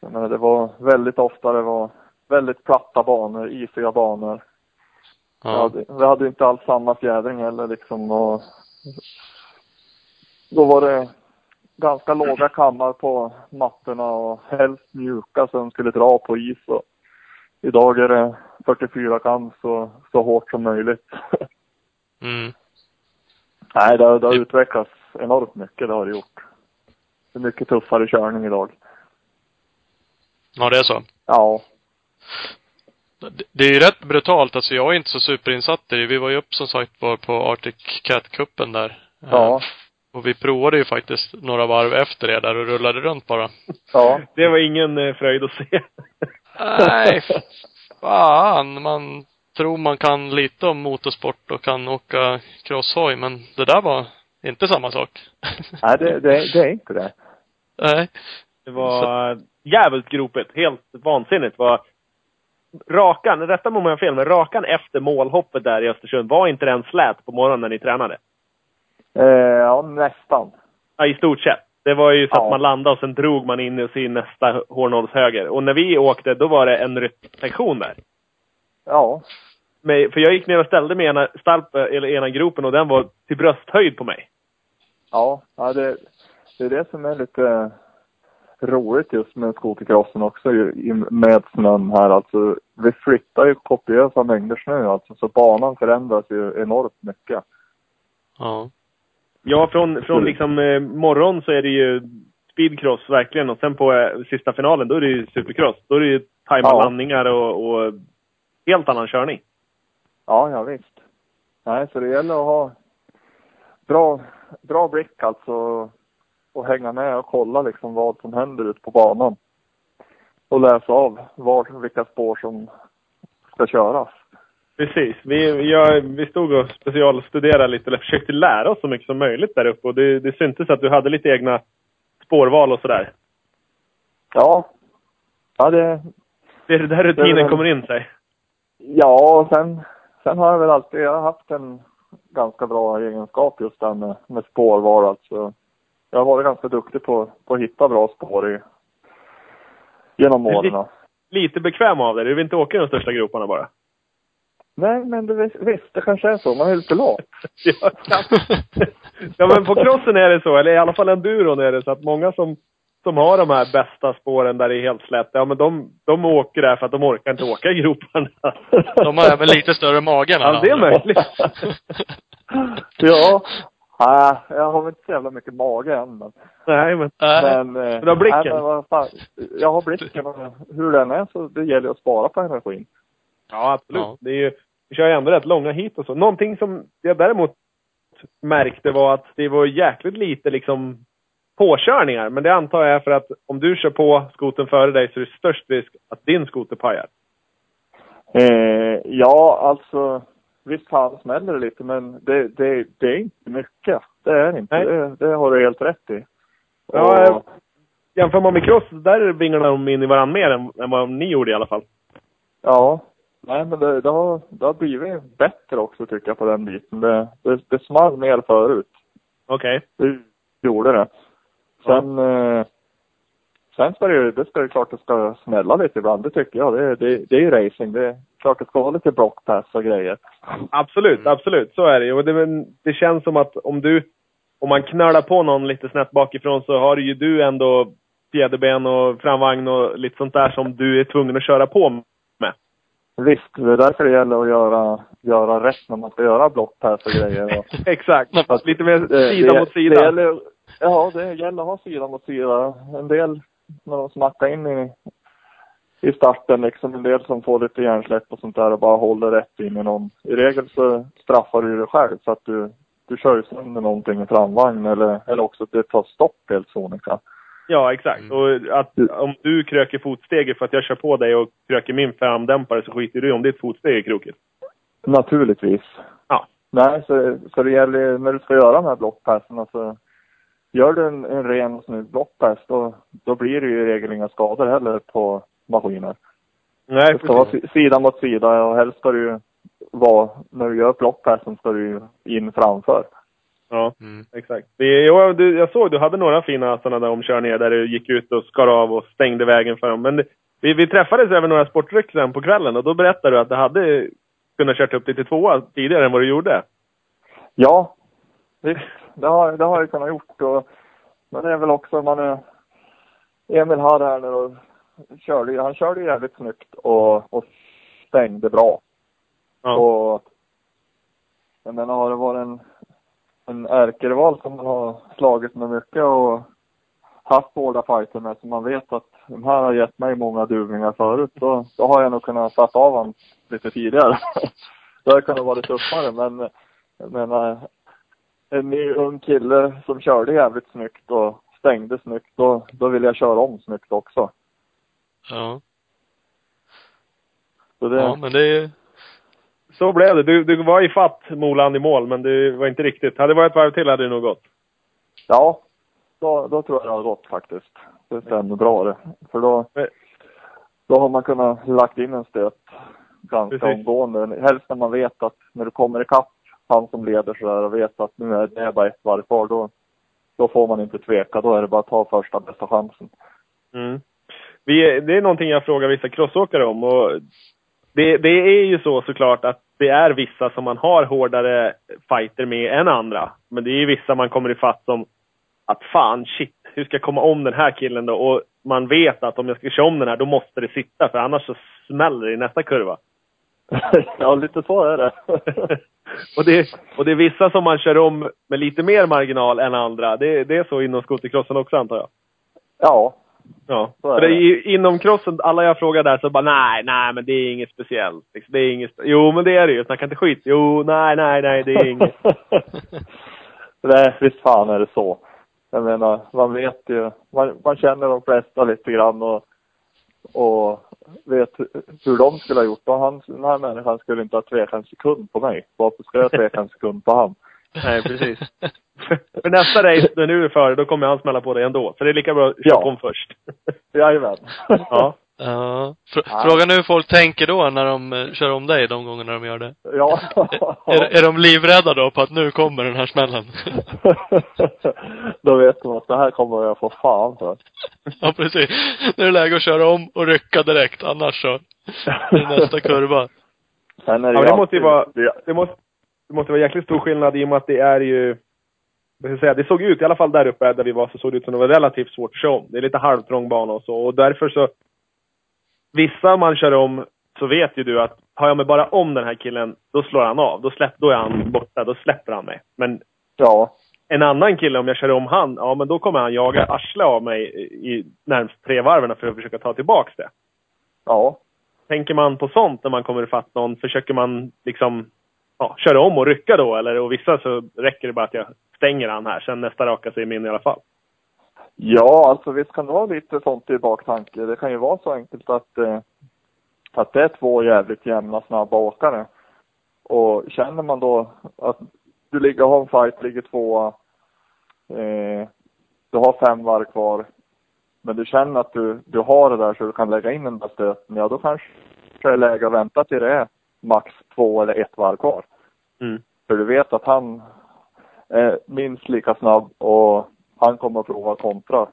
Jag menar, det var väldigt ofta det var väldigt platta banor, isiga banor. Vi, Ja. hade, vi hade inte alls samma fjädring heller liksom och då var det ganska låga kammar på mattorna och helst mjuka så de skulle dra på is och idag är det 44 kam så, så hårt som möjligt. Mm. Nej, det, har- det har utvecklats enormt mycket, det har det gjort. Det är mycket tuffare körning idag. Ja, det är så. Ja. Det- Det är ju rätt brutalt. Alltså jag är inte så superinsatt i det. Vi var ju upp som sagt var på Arctic Cat-cupen där. Ja. Och vi provade ju faktiskt några varv efter det där och rullade runt bara. Ja. Det var ingen eh, fröjd att se. Nej, fan. Man tror man kan lite om motorsport och kan åka crosshoj, men det där var inte samma sak. Nej, det, det, det är inte det. Nej. Det var jävligt gropigt. Helt vansinnigt. Var rakan, rätta mig om jag har fel, men rakan efter målhoppet där i Östersund, var inte den slät på morgonen när ni tränade? Eh, ja, nästan. Ja, i stort sett. Det var ju så Ja. att man landade och sen drog man in i sin nästa hårnålshöger. Och när vi åkte, då var det en ryttsektion där. Ja. Men, för jag gick ner och ställde mig i ena, stalp, eller ena gropen och den var till brösthöjd på mig. Ja, ja det, det är det som är lite roligt just med skotercrossen också med snön här. Alltså, vi flyttar ju kopiösa mängder snö alltså, så banan förändras ju enormt mycket. Ja. Ja, från, från liksom eh, morgon så är det ju speedcross verkligen och sen på eh, sista finalen då är det ju supercross. Då är det ju tajma Ja. landningar och, och helt annan körning. Ja, ja visst. Nej, så det gäller att ha bra, bra blick alltså och hänga med och kolla liksom vad som händer ute på banan. Och läsa av var, vilka spår som ska köras. Precis. Vi, jag, vi stod och specialstuderade lite, eller försökte lära oss så mycket som möjligt där uppe. Och det, det syntes att du hade lite egna spårval och sådär. Ja. Ja, det, Det är där rutinen Det kommer in sig. ja och sen, sen har jag väl alltid, jag har haft en ganska bra egenskap just där med, med spårval alltså. Jag har varit ganska duktig på, på att hitta bra spår i, genom åren. Lite bekväm av dig. Du vill inte åka i de största groparna bara. Nej, men det, visst- det kanske är så. Man är lite lat. Ja, ja, men på crossen är det så, eller i alla fall enduron är det så att många som, som har de här bästa spåren där det är helt slätt, ja men de, de åker där för att de orkar inte åka i groparna. De har även lite större mage än Ja, det är möjligt. ja. Nej, jag har väl inte så jävla mycket mage än. Men, Nej, men Nej. men, eh, du har blicken. Nej, men vad fan, jag har blicken hur den är så det gäller att spara på energin. Ja, absolut. Ja. Det är ju, vi kör ju ändå rätt långa hit och så. Någonting som jag däremot märkte var att det var jäkligt lite liksom påkörningar. Men det antar jag är för att om du kör på skoten före dig så är det störst risk att din skoter pajar. Eh, ja, alltså visst fan smäller det lite men det, det, det är inte mycket. Det är det inte. Det, det har du helt rätt i. Ja, Och- Jämför man med cross, där vinglar de in i varandra mer än, än vad ni gjorde i alla fall. Ja. Nej, men det, det, har, det har blivit bättre också tycker jag på den biten. Det, det, det small mer förut. Okej. Det gjorde det. Sen, eh, sen ska det ju, det ska ju klart det ska smälla lite ibland. Det tycker jag. Det, det, det är ju racing. Det är klart det ska vara lite blockpass och grejer. Absolut, absolut. Så är det ju. Och det, det känns som att om du, om man knölar på någon lite snett bakifrån så har ju du ändå fjäderben och framvagn och lite sånt där som du är tvungen att köra på med. Visst, det är därför det gäller att göra, göra rätt när man ska göra blockpass och grejer. Och, Exakt. Fast Lite mer det, sida det, mot sida. Det gäller, ja, det gäller att ha sida mot sida. En del, när de smackar in i, i starten liksom, en del som får lite hjärnsläpp och sånt där och bara håller rätt in i någon. I regel så straffar du dig själv så att du, du kör ju sönder någonting i framvagn eller, eller också att det tar stopp helt sonika. Ja, exakt. Mm. Och att om du kröker fotsteget för att jag kör på dig och kröker min framdämpare så skiter du om ditt fotsteg är krokigt. Naturligtvis. Ja. Nej, så, så det gäller när du ska göra de här blockpassen, alltså gör du en, en ren och snygg blockpass då, då blir det ju i regel inga skador heller på maskiner. Nej, Det ska vara precis. sida mot sida och helst ska du vara, när du gör blockpassen ska du in framför. Ja, Mm. exakt. Det, jag, du, jag såg du hade några fina sådana där omkörningar där du gick ut och skar av och stängde vägen för dem. Men det, vi, vi träffades över några sportdryck sen på kvällen och då berättade du att du hade kunnat kört upp lite tvåa tidigare än vad du gjorde. Ja, visst. Det har, det har jag kunnat gjort. Och, men det är väl också, man är, Emil har här nu och körde, han körde jävligt snyggt och, och stängde bra. Ja. Och jag menar, har det varit en, en ärkerival som man har slagit med mycket och haft hårda fighter med, så man vet att de här har gett mig många duvningar förut, då, då har jag nog kunnat satt av honom lite tidigare. då hade det kunnat vara tuffare, men jag menar, en ny ung kille som körde jävligt snyggt och stängde snyggt, då, då vill jag köra om snyggt också. Ja. Så det, ja, men det är Så blev det. Du, du var i fatt Moland i mål, men det var inte riktigt. Hade det varit ett varv till hade det nog gått. Ja, då, då tror jag det har gått faktiskt. Det stämmer bra det. För då, Men- då har man kunnat lagt in en stöt ganska Precis. omgående. Helst när man vet att när du kommer ikapp han som leder sådär och vet att nu är det bara ett varv kvar, då, då får man inte tveka. Då är det bara att ta första bästa chansen. Mm. Vi, det är någonting jag frågar vissa crossåkare om. Och det, det är ju så såklart att det är vissa som man har hårdare fighter med än andra. Men det är ju vissa man kommer ifatt som att fan, shit, hur ska jag komma om den här killen då? Och man vet att om jag ska köra om den här, då måste det sitta, för annars så smäller det i nästa kurva. ja, lite så är det. och, det, och det är vissa som man kör om med lite mer marginal än andra. Det, det är så inom skotercrossen också antar jag. ja, Ja. För det, i- inom crossen, alla jag frågar där så bara nej, nej men det är inget speciellt. Liksom. Det är inget Jo men det är det ju, snacka inte skit. Jo, nej, nej, nej, det är inget. Nej, visst fan är det så. Jag menar, man vet ju, man, man känner de flesta lite grann och och vet hur de skulle ha gjort. Och han, den här människan skulle inte ha tvekat en sekund på mig. Varför ska jag tveka en sekund på han? Nej, precis. För nästa race, när du är före, då kommer han smälla på dig ändå. Så det är lika bra att köra Ja. på först. Jajamän. Ja. Ja. Fr Ja. Frågan är hur folk tänker då när de eh, kör om dig de gångerna de gör det. ja. Är, är de livrädda då på att nu kommer den här smällen? Då vet de att det här kommer jag få fan för. ja, precis. Nu är det läge att köra om och rycka direkt, annars så är det nästa kurva. Sen är Ja, men det måste ju vara- det- Det måste, det måste vara jäkligt stor skillnad i och med att det är ju... vad ska jag säga, Det såg ut, i alla fall där uppe där vi var, så såg det ut som det var relativt svårt att köra om. Det är lite halvtrång bana och så. Och därför så... Vissa man kör om, så vet ju du att har jag mig bara om den här killen, då slår han av. Då, släpp, då är han borta, då släpper han mig. Men Ja. en annan kille, om jag kör om han, ja men då kommer han jaga arsle av mig i närmst tre varven för att försöka ta tillbaks det. Ja. Tänker man på sånt när man kommer ifatt någon? Försöker man liksom ja, köra om och rycka då? Eller och vissa så räcker det bara att jag stänger han här. Sen nästa raka så är min i alla fall. Ja, alltså visst kan det vara lite sånt i baktanke. Det kan ju vara så enkelt att, eh, att det är två jävligt jämna, snabba åkare. Och känner man då att du ligger och har en fight, ligger tvåa, eh, du har fem varv kvar, men du känner att du, du har det där så du kan lägga in den där stöten, ja då kanske det är läge att vänta till det max två eller ett varv kvar. Mm. För du vet att han är minst lika snabb och han kommer att prova att kontra.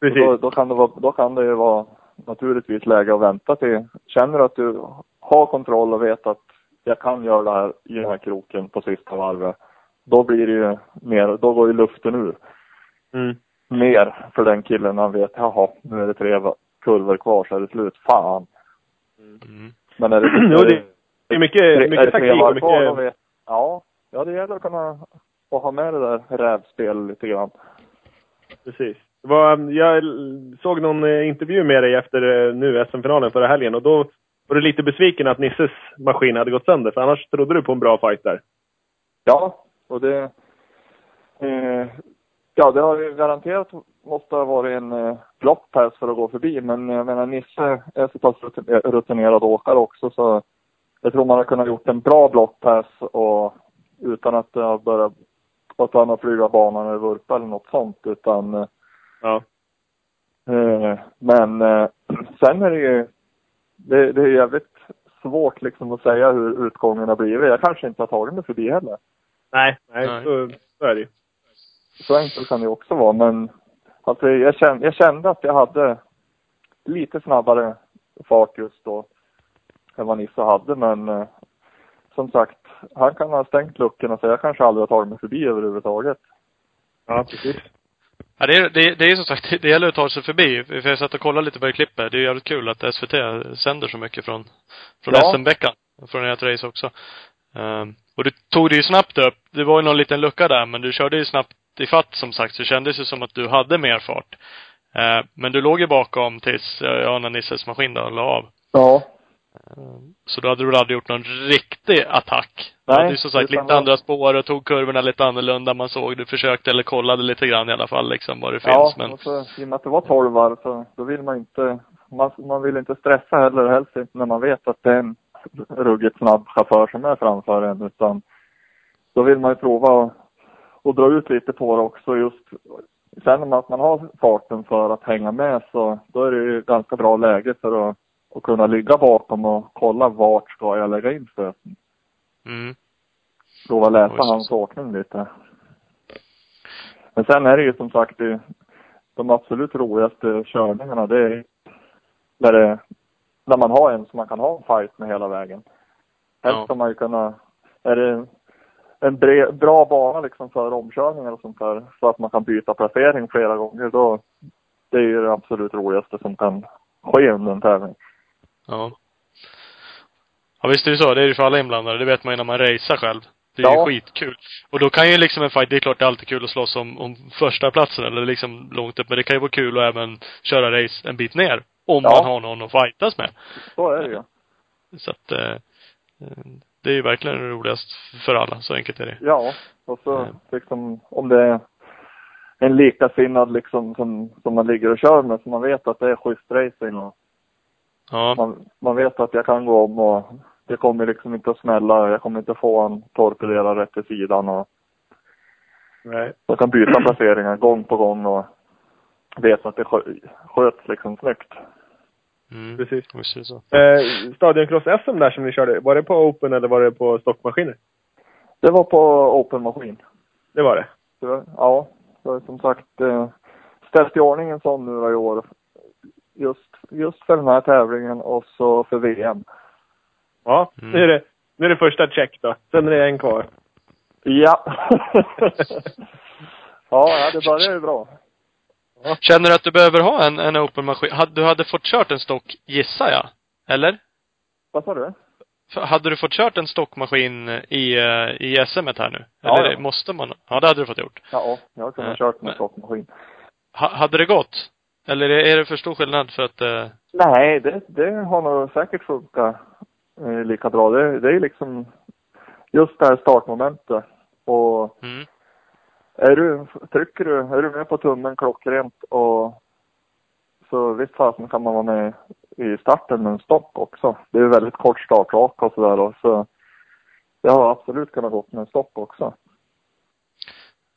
Precis. Då, då, kan det vara, då kan det ju vara naturligtvis läge att vänta till. Känner du att du har kontroll och vet att jag kan göra det här i den här kroken på sista varvet. Då blir det ju mer, då går ju luften ur. Mm. Mer för den killen han vet, jaha, nu är det tre kurvor kvar så är det slut. Fan. Mm. Men är det, Jo, det är mycket, mycket taktik och mycket... ja, ja, det gäller att kunna att ha med det där rävspelet lite grann. Precis. Var, jag såg någon eh, intervju med dig efter eh, nu SM-finalen förra helgen och då var du lite besviken att Nisses maskin hade gått sönder. För annars trodde du på en bra fight där. Ja, och det... Eh, ja, det har ju garanterat måste ha varit en eh, blockpass för att gå förbi. Men jag menar, Nisse är så pass rutin- rutinerad åkare också så jag tror man har kunnat gjort en bra blockpass och utan att det har börjat att han har flyga banan eller vurpa eller något sånt utan eh, Ja. Eh, men eh, sen är det ju, det, det är jävligt svårt liksom att säga hur utgången har blivit. Jag kanske inte har tagit mig förbi heller. Nej, nej, Nej. Så, så är det ju. Så enkelt kan det också vara. Men alltså, jag, kände, jag kände att jag hade lite snabbare fart just då än vad Nisse hade. Men eh, som sagt, han kan ha stängt luckorna så jag kanske aldrig har tagit mig förbi överhuvudtaget. Ja, precis. Ja, det, är, det, det är som sagt, det gäller att ta sig förbi. För jag satt och kollade lite på det klippet. Det är jävligt kul att SVT sänder så mycket från, från Ja. SM-veckan. Från ert race också. Ehm, och du tog det ju snabbt upp. Det var ju någon liten lucka där, men du körde ju snabbt i fatt som sagt. Så det kändes ju som att du hade mer fart. Ehm, men du låg ju bakom tills, eh, ja, när Nisses maskin då la av. Ja. Ehm, Så då hade du väl aldrig gjort någon riktig attack? Du Nej, hade ju som sagt lite det- andra spår och tog kurvorna lite annorlunda. Man såg, du försökte eller kollade lite grann i alla fall liksom vad det Ja, finns. Men och så, i och med att det var 12 varv så då vill man inte, man, man vill inte stressa heller, helst inte när man vet att det är en ruggigt snabb chaufför som är framför en utan då vill man ju prova och dra ut lite på det också just känner man att man har farten för att hänga med så då är det ju ganska bra läge för att, att kunna ligga bakom och kolla vart ska jag lägga in stöten. mm. Prova läsa Oj, hans åkning lite. Men sen är det ju som sagt det, de absolut roligaste körningarna det är när, det, när man har en som man kan ha en fight med hela vägen. Helst Ja. ska man ju kunna, är det en bre, bra bana liksom för omkörningar och sånt där så att man kan byta placering flera gånger då det är ju det absolut roligaste som kan ske under en tävling. Ja. Ja visst är det så. Det är det för alla inblandade. Det vet man ju när man racear själv. Det är Ja. ju skitkul. Och då kan ju liksom en fight, det är klart det är alltid kul att slåss om, om första platsen eller liksom långt upp. Men det kan ju vara kul att även köra race en bit ner. Om Ja. man har någon att fightas med. Så är det ju. Så att, eh, eh, det är ju verkligen roligast för alla. Så enkelt är det. Ja, och så Mm. liksom om det är en likasinnad liksom som, som man ligger och kör med. Så man vet att det är schysst racing och Ja. man, man vet att jag kan gå om och det kommer liksom inte att smälla. Jag kommer inte få en torpedera rätt till sidan och Nej. jag kan byta placeringar gång på gång och vet att det skö- sköts liksom snyggt. Mm. Precis. Det så. Eh, Stadioncross-SM där som ni körde, var det på Open eller var det på stockmaskiner? Det var på open maskin. Det var det. Det var, ja, det var som sagt eh, ställt i ordning en sån nu i år. Just, just för den här tävlingen och så för VM. Ja, Mm. nu, är det, nu är det första check då. Sen är det en kvar. Ja. ja, ja, det börjar ju bra. Känner du att du behöver ha en, en open maskin? Du hade fått kört en stock, gissar jag? Eller? Vad sa du? Hade du fått kört en stockmaskin i, eh, i SM här nu? Ja, Eller ja. måste man? Ja, det hade du fått gjort. Ja, jag har kunnat Ja, kört med men- stockmaskin. Ha, hade det gått? Eller är är det för stor skillnad för att, eh, Nej, det, det har nog säkert funkat eh, lika bra. Det, det är liksom just det här startmomentet. Och mm, är du, trycker du, är du med på tummen klockrent och så visst fasen kan man vara med i starten med en stock också. Det är väldigt kort startrak och sådär och så jag har absolut kunnat gått med en stock också.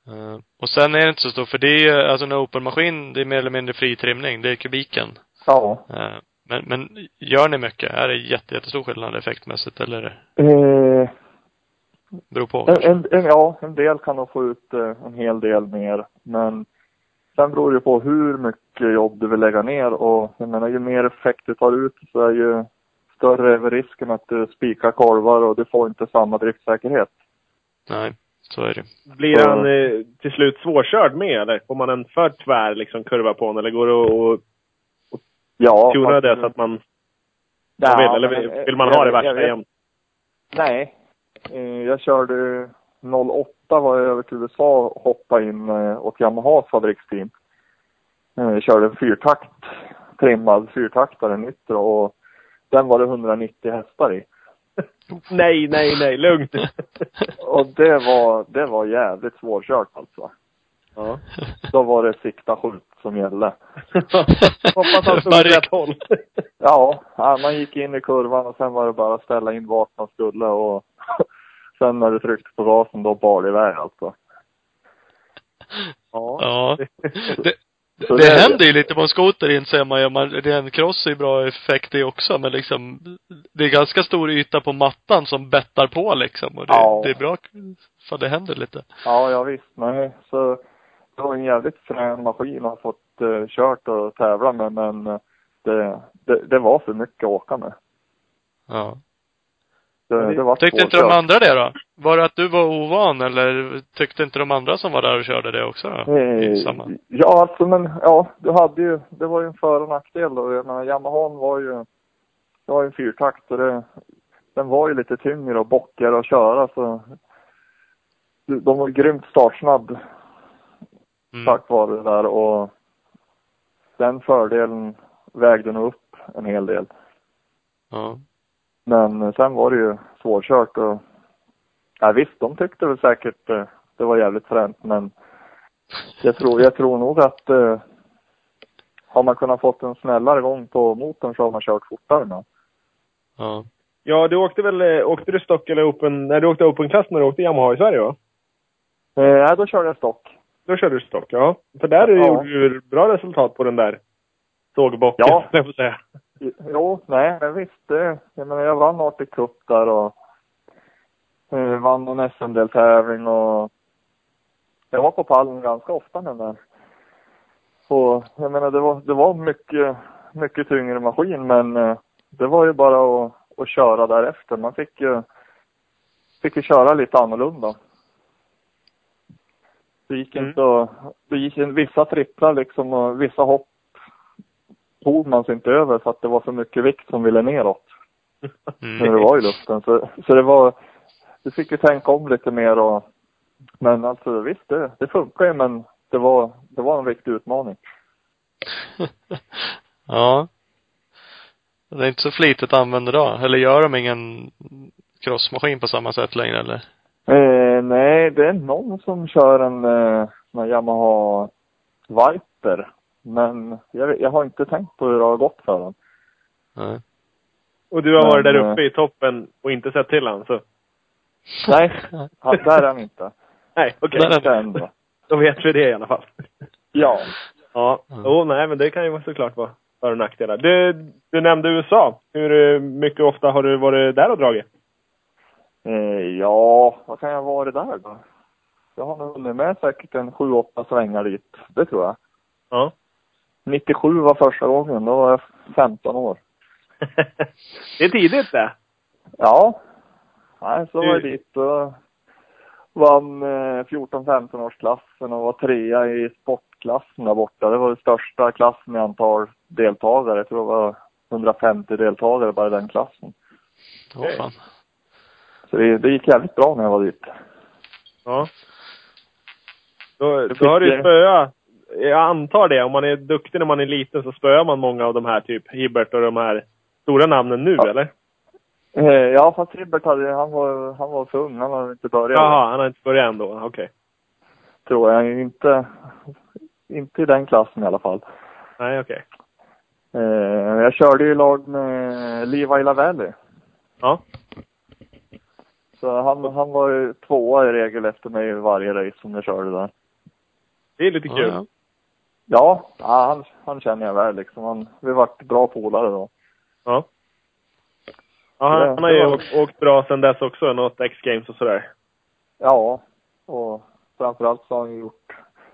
eh, och sen är det inte så stort, för det är ju, alltså en open-maskin, det är mer eller mindre fri trimning. Det är kubiken. Ja. Eh, men, men gör ni mycket? Är det jätte, jättestor skillnad effektmässigt eller? Eh, Beror på. En, en, en, ja, en del kan nog få ut eh, en hel del mer. Men sen beror det på hur mycket jobb du vill lägga ner. Och jag menar, ju mer effekt du tar ut så är ju större är väl risken att du spikar kolvar och du får inte samma driftsäkerhet. Nej, så är det. Blir Så- han eh, till slut svårkörd med eller? Får man en för tvär liksom, kurva på honom? Eller går det att Ja. tuna det så att man, man Ja, vill? Eller men- vill man ha det värsta jämt? Nej. Eh, Jag körde 08 var jag över till USA och hoppade in eh, åt Yamahas fabriksteam. Eh, Jag körde en fyrtakt, trimmad fyrtaktare nitro och den var det 190 hästar i. Nej, nej, nej. Lugnt. Och det var, det var jävligt svårkört alltså. ja. Då var det sikta skjut som gällde. Hoppas han stod åt rätt håll. Ja, ja, man gick in i kurvan och sen var det bara att ställa in vart man skulle och sen när du tryckte på gasen då bar det iväg alltså. Ja. Ja. Det, det, det- händer ju lite på en skoter inser man ju. Man, det är en cross är ju bra effekt det också, men liksom det är ganska stor yta på mattan som bettar på liksom. Och det, Ja. det är bra, för det händer lite. Ja, ja visst. Nej, så det var en jävligt frän maskin att fått uh, kört och tävla med men eh, det, det, det var för mycket att åka med. Ja. Det, det var Tyckte inte de andra det då? Var det att du var ovan eller tyckte inte de andra som var där och körde det också då? I Eh? Ja, alltså men ja, du hade ju, det var ju en för och nackdel då. Jag menar, Yamahan var ju, det var ju en fyrtakt och det, den var ju lite tyngre och bockigare att köra så de var grymt startsnabb Mm. tack vare det där och den fördelen vägde nog upp en hel del. Ja. Men sen var det ju svårkört och ja, visst, de tyckte väl säkert eh, det var jävligt fränt men jag tror, jag tror nog att eh, har man kunnat fått en snällare gång på motorn så har man kört fortare med. Ja. Ja, du åkte väl, eh, åkte du stock eller open, nej du åkte open-klass när du åkte Yamaha i Sverige va? Eh, nej, då körde jag stock. Då körde du stock, ja. För där Ja. gjorde du bra resultat på den där sågbocken, Ja. jag får säga. Jo, nej, men visst. Det, jag menar, jag vann Arctic Cup där och eh, vann någon SM-deltävling och jag var på pallen ganska ofta den där. Och jag menar, det var, det var mycket, mycket tyngre maskin men eh, det var ju bara att, att köra därefter. Man fick ju, fick ju köra lite annorlunda. Det gick Mm. inte att, det gick vissa tripplar liksom och vissa hopp tog man sig inte över för att det var för mycket vikt som ville neråt när det Mm. var i luften. Så, så det var, du fick ju tänka om lite mer och, men alltså visst det, det funkar ju men det var, det var en riktig utmaning. ja. Det är inte så flitigt använder då? Eller gör de ingen crossmaskin på samma sätt längre eller? Eh, nej, det är någon som kör en, eh, Yamaha Viper. Men jag, jag har inte tänkt på hur det har gått för den. Nej. Och du har varit Men, där eh, uppe i toppen och inte sett till han, så. Nej, han, där är han inte. Nej, okej. Där är- Inte än då. Då vet vi det i alla fall. Ja. Ja. Mm. Oh, nej, men det kan ju vara såklart vara för och nackdelar. Du, du nämnde USA. Hur eh, mycket ofta har du varit där och dragit? Eh, ja, vad kan jag ha varit där då? Jag har nog hunnit med säkert en sju, åtta svängar dit. Det tror jag. Ja. 97 var första gången. Då var jag 15 år. det är tidigt det. Ja. Nej, så var jag dit och vann eh, 14-15 årsklassen och var trea i sportklassen där borta. Det var den största klassen i antal deltagare. Jag tror det var 150 deltagare bara i den klassen. Åh fan. Så det, det gick jävligt bra när jag var dit. Ja. Då, då har du spöat. Jag antar det. Om man är duktig när man är liten så spöar man många av de här, typ Hibbert och de här stora namnen nu, Ja. eller? Eh, ja, fast Hibbert hade, han var, han var för ung. Han hade inte börjat. Jaha, han har inte börjat än då. Okej. Tror jag. Inte, inte i den klassen i alla fall. Nej, okej. Eh, jag körde ju i lag med Levi Lavelli. Ja. Så han, han var ju tvåa i regel efter mig i varje race som jag körde där. Det är lite kul. ja. Ja, ja han, han känner jag väl liksom. Han, vi vart bra polare då. Ja. Ja, han, han har ju åkt, åkt bra sen dess också. Något X-games och sådär. Ja, och framförallt så har han gjort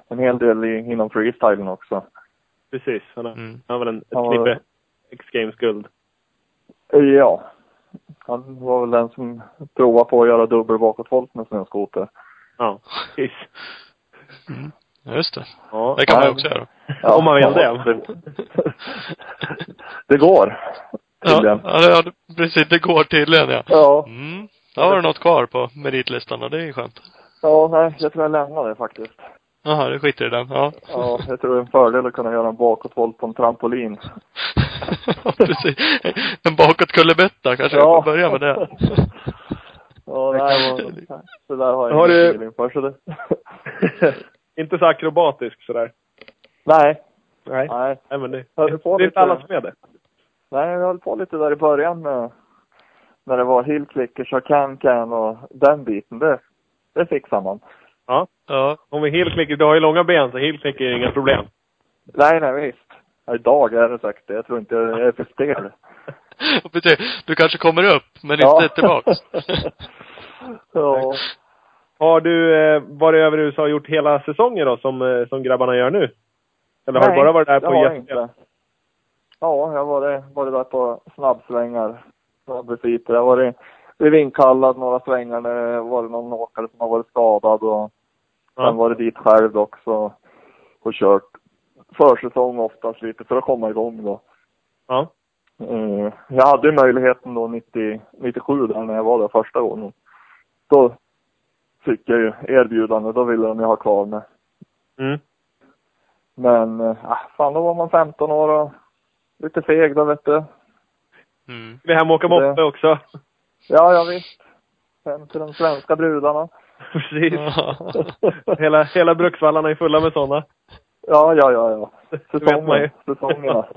en hel del i, inom freestylen också. Precis. Han har, Mm. han har väl en, ett Ja. knippe X-games-guld. Ja. Han var väl den som provade på att göra dubbel bakåtvolt med snöskoter. Ja, precis. Ja, just det. Ja. Det kan man ju Ja. också göra. Om man vill Ja, det. det går. Ja, ja, det- ja, precis. Det går tydligen ja. Ja. Mm. Då har du något kvar på meritlistan och det är ju skönt. Ja, nej, jag tror jag lämnar det faktiskt. Jaha, du skiter i den. Ja. Ja, jag tror det är en fördel att kunna göra en bakåtvolt på en trampolin. Ja, precis. En bakåtkullerbytta kanske ja. får börja med det. Ja, nej, det där har jag Har ingen du- feeling för. Så det... inte så akrobatisk sådär. nej, Nej. nej. Nej, men det, på det är inte alla som är det. Nej, jag höll på lite där i början med när det var hillclickers och can-can och den biten. Det, det fixar man. Ja. Ja. Om vi hillklicker, du har ju långa ben så hillklicker är inga problem. Nej, nej visst. Idag är det säkert det. Jag tror inte jag är för stel. Du kanske kommer upp, men Ja. inte tillbaks. ja. Har du eh, varit över i USA och gjort hela säsongen då, som, eh, som grabbarna gör nu? Eller har du bara varit där på gästspel? Ja, jag har varit, varit där på snabbsvängar. Snabbvisiter. Jag har varit blivit inkallad några svängar när det var någon åkare som har varit skadad och sen Ja. varit dit själv också och kört försäsong oftast lite för att komma igång då. Ja. Eh, jag hade möjligheten då 90, 97 där när jag var där första gången. Då fick jag ju erbjudande. Då ville de ju ha kvar mig. Mm. Men, eh, fan då var man 15 år och lite feg då vet du. Mm. Vi är hem och åka moppe också. Ja, ja visst. Hem till de svenska brudarna. Precis. hela, hela Bruksvallarna är fulla med sådana. Ja, ja, ja, ja. Säsongen. Säsongerna.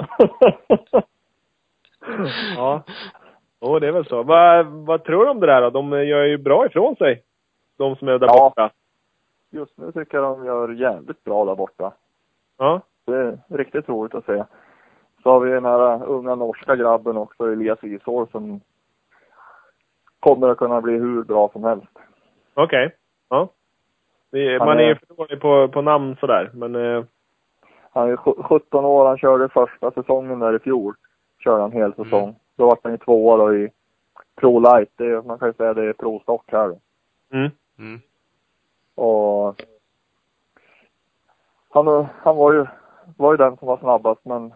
Ja. Jo, det är väl så. Vad, vad tror du om det där då? De gör ju bra ifrån sig. De som är där Ja. borta. Just nu tycker jag de gör jävligt bra där borta. Ja. Det är riktigt roligt att se. Så har vi den här unga norska grabben också, Elias Isår, som kommer att kunna bli hur bra som helst. Okej. Ja. Det, Han man är ju är- för dålig på, på namn sådär, men... Eh, Han är sju- 17 år, han körde första säsongen där i fjol. Körde han hel säsong. Mm. Då var han ju tvåa då i Pro Light. Det är, man kan ju säga det är Pro Stock här då. mm. Mm. Och han, han var ju, var ju den som var snabbast men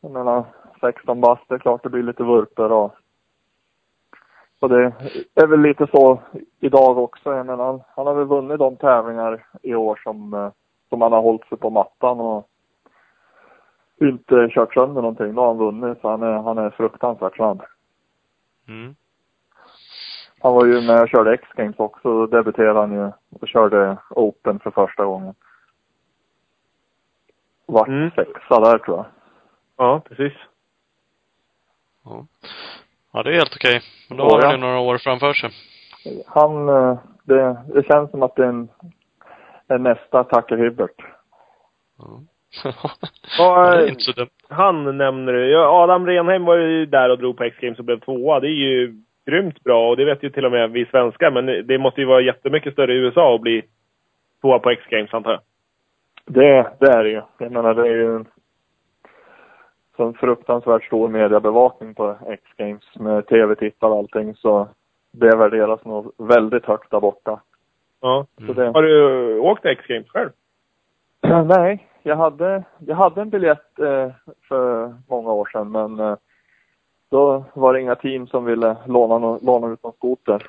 jag menar 16 bast, det är klart det blir lite vurper och och det är väl lite så idag också. Jag menar, han, han har väl vunnit de tävlingar i år som, eh, som han har hållit sig på mattan och inte kört sönder någonting. Då har han vunnit så han är, han är fruktansvärt snabb. Mm. Han var ju med och körde X-Games också. Då debuterade han ju och körde Open för första gången. vart Mm. sexa där tror jag. Ja, precis. Ja. ja, det är helt okej. Men då Ja, har han ja. ju några år framför sig. Han, eh, det, det känns som att det är en, en nästa Tucker Hibbert. Ja. Ja, inte så dumt. Han nämner du. Adam Renheim var ju där och drog på X-Games och blev tvåa. Det är ju grymt bra och det vet ju till och med vi svenskar. Men det måste ju vara jättemycket större i USA att bli tvåa på X-Games antar jag. Det, det är det ju. Jag menar det är ju en sån fruktansvärt stor mediebevakning på X-Games med tv-tittare och allting så det värderas nog väldigt högt där borta. Ja. Så det, Har du åkt X-Games själv? Nej, jag hade, jag hade en biljett eh, för många år sedan men eh, då var det inga team som ville låna, no, låna ut någon skoter.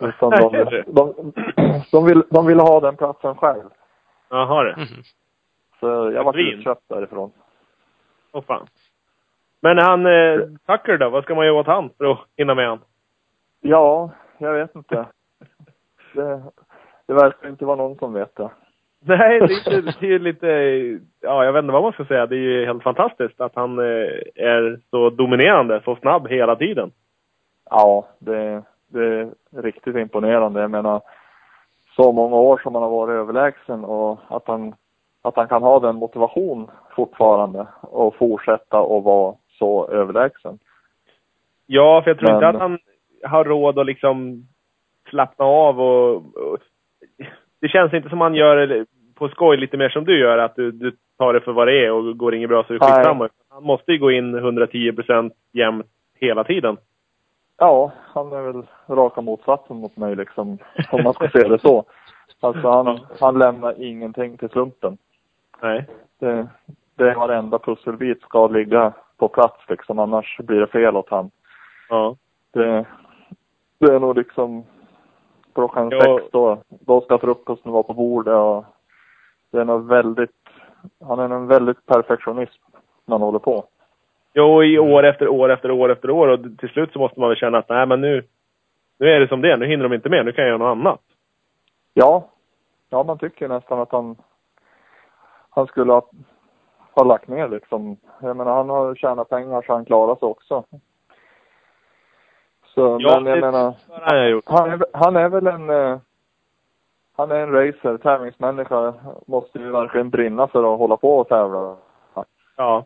Utan de, Nej. de, de, vill, de ville ha den platsen själv. Jaha det. Mhm. Så jag var utköpt därifrån. Åh fan. Men han, eh, Tucker då? Vad ska man göra åt han för att hinna med han? Ja, jag vet inte. Det, det verkar inte vara någon som vet det. Nej, det är, ju- det är ju lite, ja jag vet inte vad man ska säga. Det är ju helt fantastiskt att han eh, är så dominerande, så snabb hela tiden. Ja, det, det är riktigt imponerande. Jag menar, så många år som han har varit överlägsen och att han, att han kan ha den motivation fortfarande och fortsätta att vara så överlägsen. Ja, för jag tror inte Men- att han har råd att liksom slappna av och, och det känns inte som han gör på skoj lite mer som du gör, att du, du tar det för vad det är och går inget bra så är det skitsamma. Han måste ju gå in 110 procent jämt hela tiden. Ja, han är väl raka motsatsen mot mig liksom, om man ska se det så. Alltså han, han lämnar ingenting till slumpen. Nej. Det, det varenda pusselbit ska ligga på plats liksom, annars blir det fel åt han. Ja. Det, det är nog liksom klockan Ja. sex då, då ska frukosten vara på bordet och det är nog väldigt, han är en väldigt perfektionist när han håller på. Jo, i år efter år efter år efter år och till slut så måste man väl känna att nej men nu, nu är det som det är. Nu hinner de inte med. Nu kan jag göra något annat. Ja, ja man tycker nästan att han, han skulle ha, ha lagt ner liksom. Jag menar han har tjänat pengar så han klarar sig också. Så, Ja, men jag menar, jag gjort. han är, han är väl en, eh, han är en racer, tävlingsmänniska, måste ju verkligen brinna för att hålla på och tävla. Ja.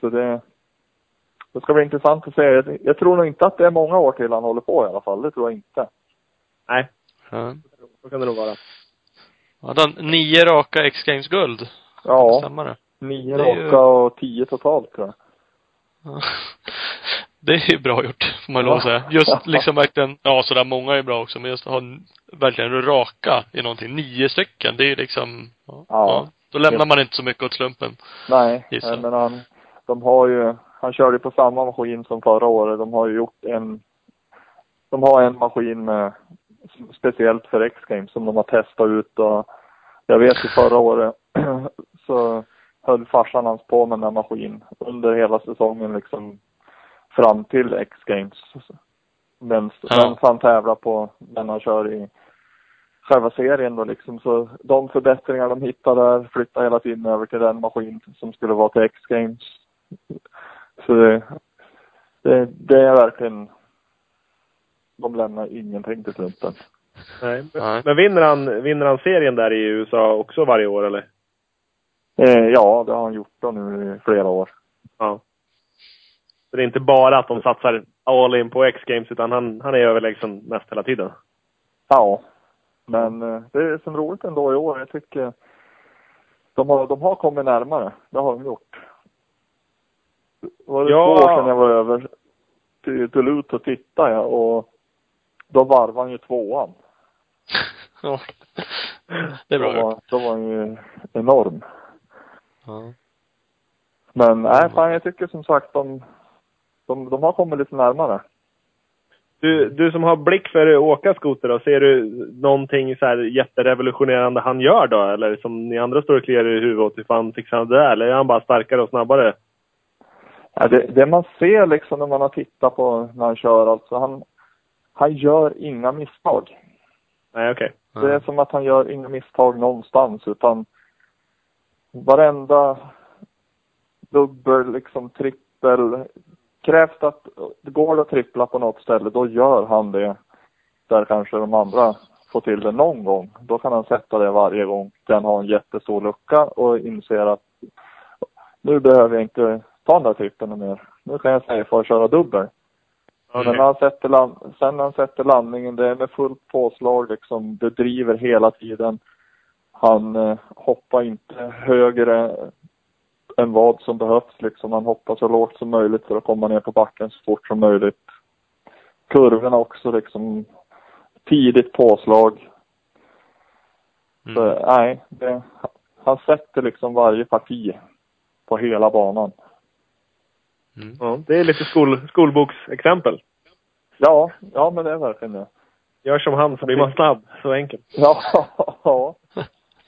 Så det, det ska bli intressant att se. Jag, jag tror nog inte att det är många år till han håller på i alla fall. Det tror jag inte. Nej, Ja. så kan det nog vara. Hade han nio raka X-Games-guld? Ja, Stämmer det? nio är ju- raka och tio totalt tror jag. Det är bra gjort, får man lov att säga. Just liksom verkligen, ja sådär många är bra också, men just att ha verkligen raka i någonting. Nio stycken, det är liksom, ja. Ja. Då lämnar man inte så mycket åt slumpen. Nej, Gissar. men han, de har ju, han körde på samma maskin som förra året. De har ju gjort en, de har en maskin med, speciellt för X-Games som de har testat ut och jag vet ju förra året så höll farsan hans på med den här maskinen under hela säsongen liksom fram till X-Games. Men Ja. ja. han tävlar på den han kör i själva serien då liksom. Så de förbättringar de hittar där flyttar hela tiden över till den maskin som skulle vara till X-Games. Så det, det, det är verkligen, de lämnar ingenting till slumpen. Nej. Nej. Men vinner han, vinner han serien där i USA också varje år eller? Eh, ja, det har han gjort då nu i flera år. Ja. Så det är inte bara att de satsar all in på X-Games utan han, han är överlägsen mest hela tiden. Ja. Men eh, det är som roligt ändå i år. Jag tycker de har, de har kommit närmare. Det har de gjort. Var det Ja. två år sedan jag var över till Duluth och tittade jag och då varvade han ju tvåan. Ja. Det är bra då var, då var han ju enorm. Ja. Men nej, fan jag tycker som sagt de, de, de har kommit lite närmare. Du, du som har blick för att åka skoter då, ser du någonting så här jätterevolutionerande han gör då? Eller som ni andra står och kliar i huvudet åt, hur fan fixar han det där? Eller är han bara starkare och snabbare? Ja, det, det man ser liksom när man har tittat på när han kör, alltså han, han gör inga misstag. Nej, okej. Det är som att han gör inga misstag någonstans utan varenda dubbel, liksom trippel. Krävs det att, går det att trippla på något ställe, då gör han det. Där kanske de andra får till det någon gång. Då kan han sätta det varje gång den har en jättestor lucka och inser att nu behöver jag inte ta den där trippeln mer. Nu kan jag säga för att köra dubbel. Okej. Men när han sätter land, sen när han sätter landningen, det är med fullt påslag liksom. Det driver hela tiden. Han eh, hoppar inte högre än vad som behövs liksom. Han hoppar så lågt som möjligt för att komma ner på backen så fort som möjligt. Kurvorna också liksom. Tidigt påslag. Så, Mm. nej, det, han sätter liksom varje parti på hela banan. Mm. Ja, det är lite skol, skolboksexempel. Ja, ja men det är verkligen det. Gör som han så blir man snabb. Så enkelt. Ja, ja.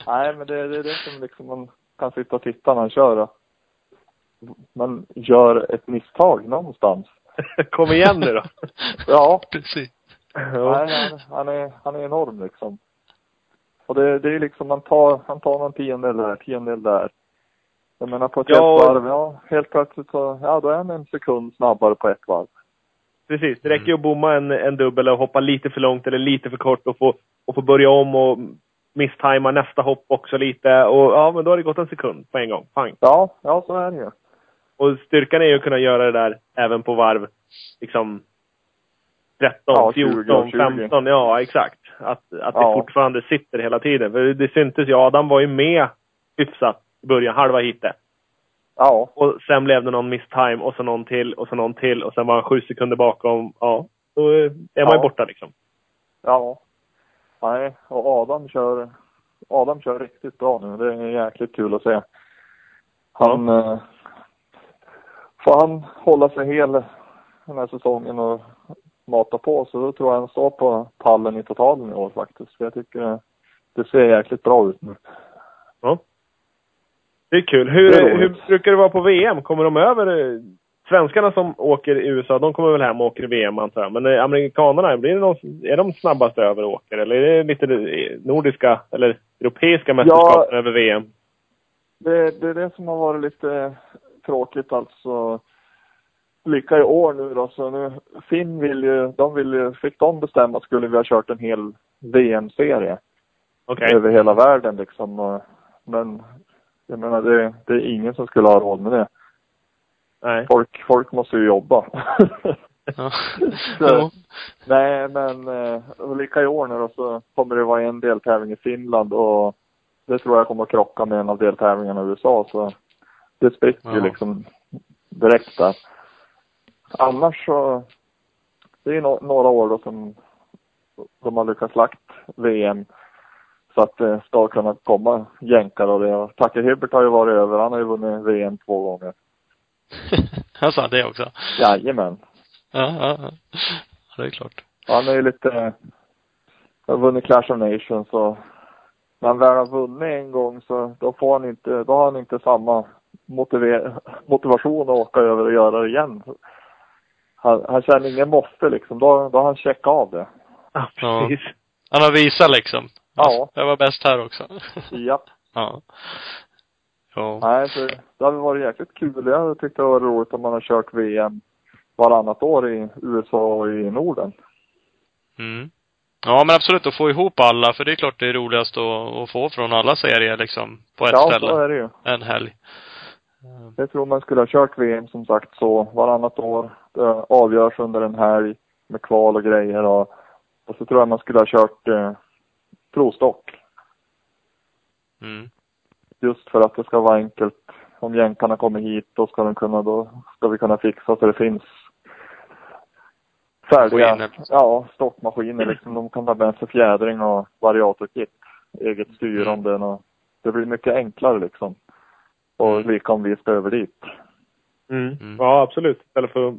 Nej, men det, det är det som liksom man kan sitta och titta när han kör. att Man gör ett misstag någonstans. Kom igen nu då. Ja, Precis. Ja. nej, han, han, är, han är enorm liksom. Och det, det är liksom, man tar, han tar någon tiondel där, tiondel där. Jag menar på ett Ja. helt varv, ja, helt plötsligt så, ja då är han en sekund snabbare på ett varv. Precis. Det räcker ju att bomma en, en dubbel och hoppa lite för långt eller lite för kort och få, och få börja om och misstajma nästa hopp också lite. Och ja, men då har det gått en sekund på en gång. Pang. Ja, ja så är det ju. Och styrkan är ju att kunna göra det där även på varv liksom 13, Ja, 20, 14, 20. 15. Ja, exakt. Att, att det Ja. fortfarande sitter hela tiden. För det syntes ju. Adam var ju med hyfsat i början, halva hitet. Ja, Och sen blev det någon misstime och så någon till och så någon till och sen var han sju sekunder bakom. Ja, då är man ju Ja. borta liksom. Ja. Nej, och Adam kör, Adam kör riktigt bra nu. Det är jäkligt kul att se. Han, eh, får han hålla sig hel den här säsongen och mata på så då tror jag han står på pallen i totalen i år faktiskt. För jag tycker det ser jäkligt bra ut nu. Ja. Det är kul. Hur, Det är hur brukar det vara på VM? Kommer de över? eh, Svenskarna som åker i USA, de kommer väl hem och åker VM antar jag. Men eh, amerikanerna, blir det någon, är de snabbast över och åker? Eller är det lite eh, nordiska eller europeiska mästerskapen över VM? Det, det är det som har varit lite tråkigt alltså. Lika i år nu då, så nu, Finn vill ju, de vill ju, fick de bestämma skulle vi ha kört en hel VM-serie Okej. över hela världen liksom. Men jag menar det, det är ingen som skulle ha råd med det. Nej. Folk, folk måste ju jobba. Ja. Så-. Nej men, eh, och lika i år nu då så kommer det vara en deltävling i Finland och det tror jag kommer att krocka med en av deltävlingarna i USA så det spricker ju Ja. liksom direkt där. Annars så, det är no några år då som de har lyckats lagt VM så att det ska kunna komma jänkar och det. Och Tucker Hibbert har ju varit över, han har ju vunnit VM två gånger. Han sa det också. Jajamän. Ja, ja, ja. Det är klart. Han är ju lite, har vunnit Clash of Nations och när han väl har vunnit en gång så då får han inte, då har han inte samma motiver, motivation att åka över och göra det igen. Han, han känner ingen måste liksom, då, då har han checkat av det. Ja, Ja. precis. Han har visat liksom. Ja. Jag var bäst här också. Ja. Ja. Ja. Nej, så det hade varit jäkligt kul. Jag hade tyckt det var roligt om man har kört VM varannat år i USA och i Norden. Mm. Ja men absolut, att få ihop alla, för det är klart det är roligast att, att få från alla serier liksom, på ett ja, ställe. så är det ju. En helg. Jag tror man skulle ha kört VM som sagt så varannat år. Det avgörs under en helg med kval och grejer och, och så tror jag man skulle ha kört eh, provstock. Mm. Just för att det ska vara enkelt. Om jänkarna kommer hit då ska de kunna, då ska vi kunna fixa så det finns färdiga, ja, stockmaskiner liksom. De kan ta med sig fjädring och variatorkit. Eget styr om det är nå- Det blir mycket enklare liksom. Och lika om vi ska över dit. Mm. Mm. Ja, absolut. Istället för att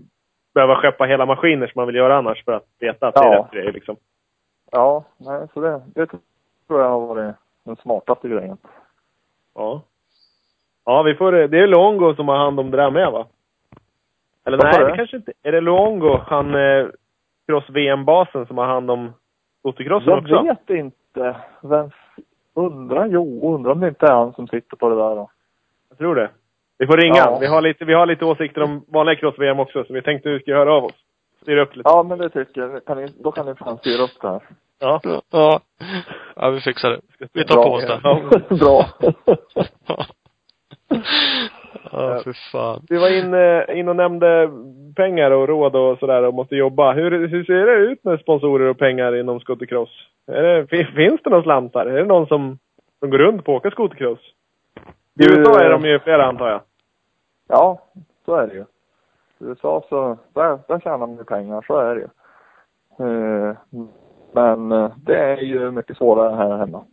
behöva skeppa hela maskiner som man vill göra annars för att veta att det är Ja. rätt grej liksom. Ja, nej, så det, det tror jag har varit den smartaste grejen. Ja. Ja, vi får Det är Luongo som har hand om det där med va? Eller sa nej, du? det kanske inte Är det Luongo, han eh, cross-VM-basen som har hand om motocrossen Jag också? vet inte vem, Undrar, jo, undrar om det inte är han som sitter på det där då. Tror det. Vi får ringa. Ja. Vi, har lite, vi har lite åsikter om vanliga cross-VM också, så vi tänkte att vi ska höra av oss. Styra upp lite. Ja, men det tycker jag. Kan ni, då kan ni fan styra upp det här. Ja. Ja. Ja, vi fixar det. Vi tar Bra. på oss det. Ja. Bra. Ja, för fan. Vi var in, eh, in och nämnde pengar och råd och sådär och måste jobba. Hur, hur ser det ut med sponsorer och pengar inom skotercross? Är det, fin- finns det någon slantar? Är det någon som, som går runt på att åka skotercross? I USA är de ju flera antar jag. Ja, så är det ju. I USA så, där, där tjänar man ju pengar, så är det ju. Eh, men eh, det är ju mycket svårare här hemma.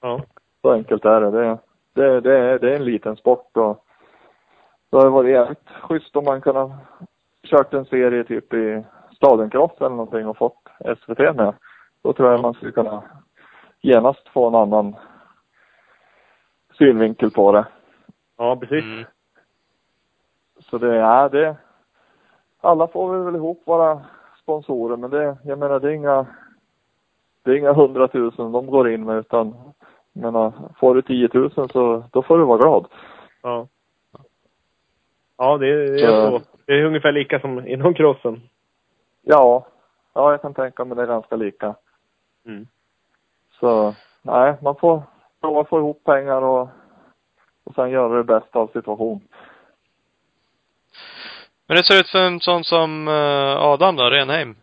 Ja. Så enkelt är det. Det, det, det, är, det är en liten sport och det har varit jävligt schysst om man kunnat kört en serie typ i Stadioncross eller någonting och fått SVT med. Då tror jag man skulle kunna genast få en annan synvinkel på det. Ja, precis. Mm. Så det är det. Alla får vi väl ihop våra sponsorer men det, jag menar det är inga, det är inga hundratusen de går in med utan, jag menar, får du 10 000 så då får du vara glad. Ja. Ja, det är, det är Så- så. Det är ungefär lika som inom crossen. Ja, ja jag kan tänka mig det är ganska lika. Mm. Så nej, man får prova få ihop pengar och, och sen göra det bästa av situationen. Men det ser ut för en sån som eh, Adam då, Renheim.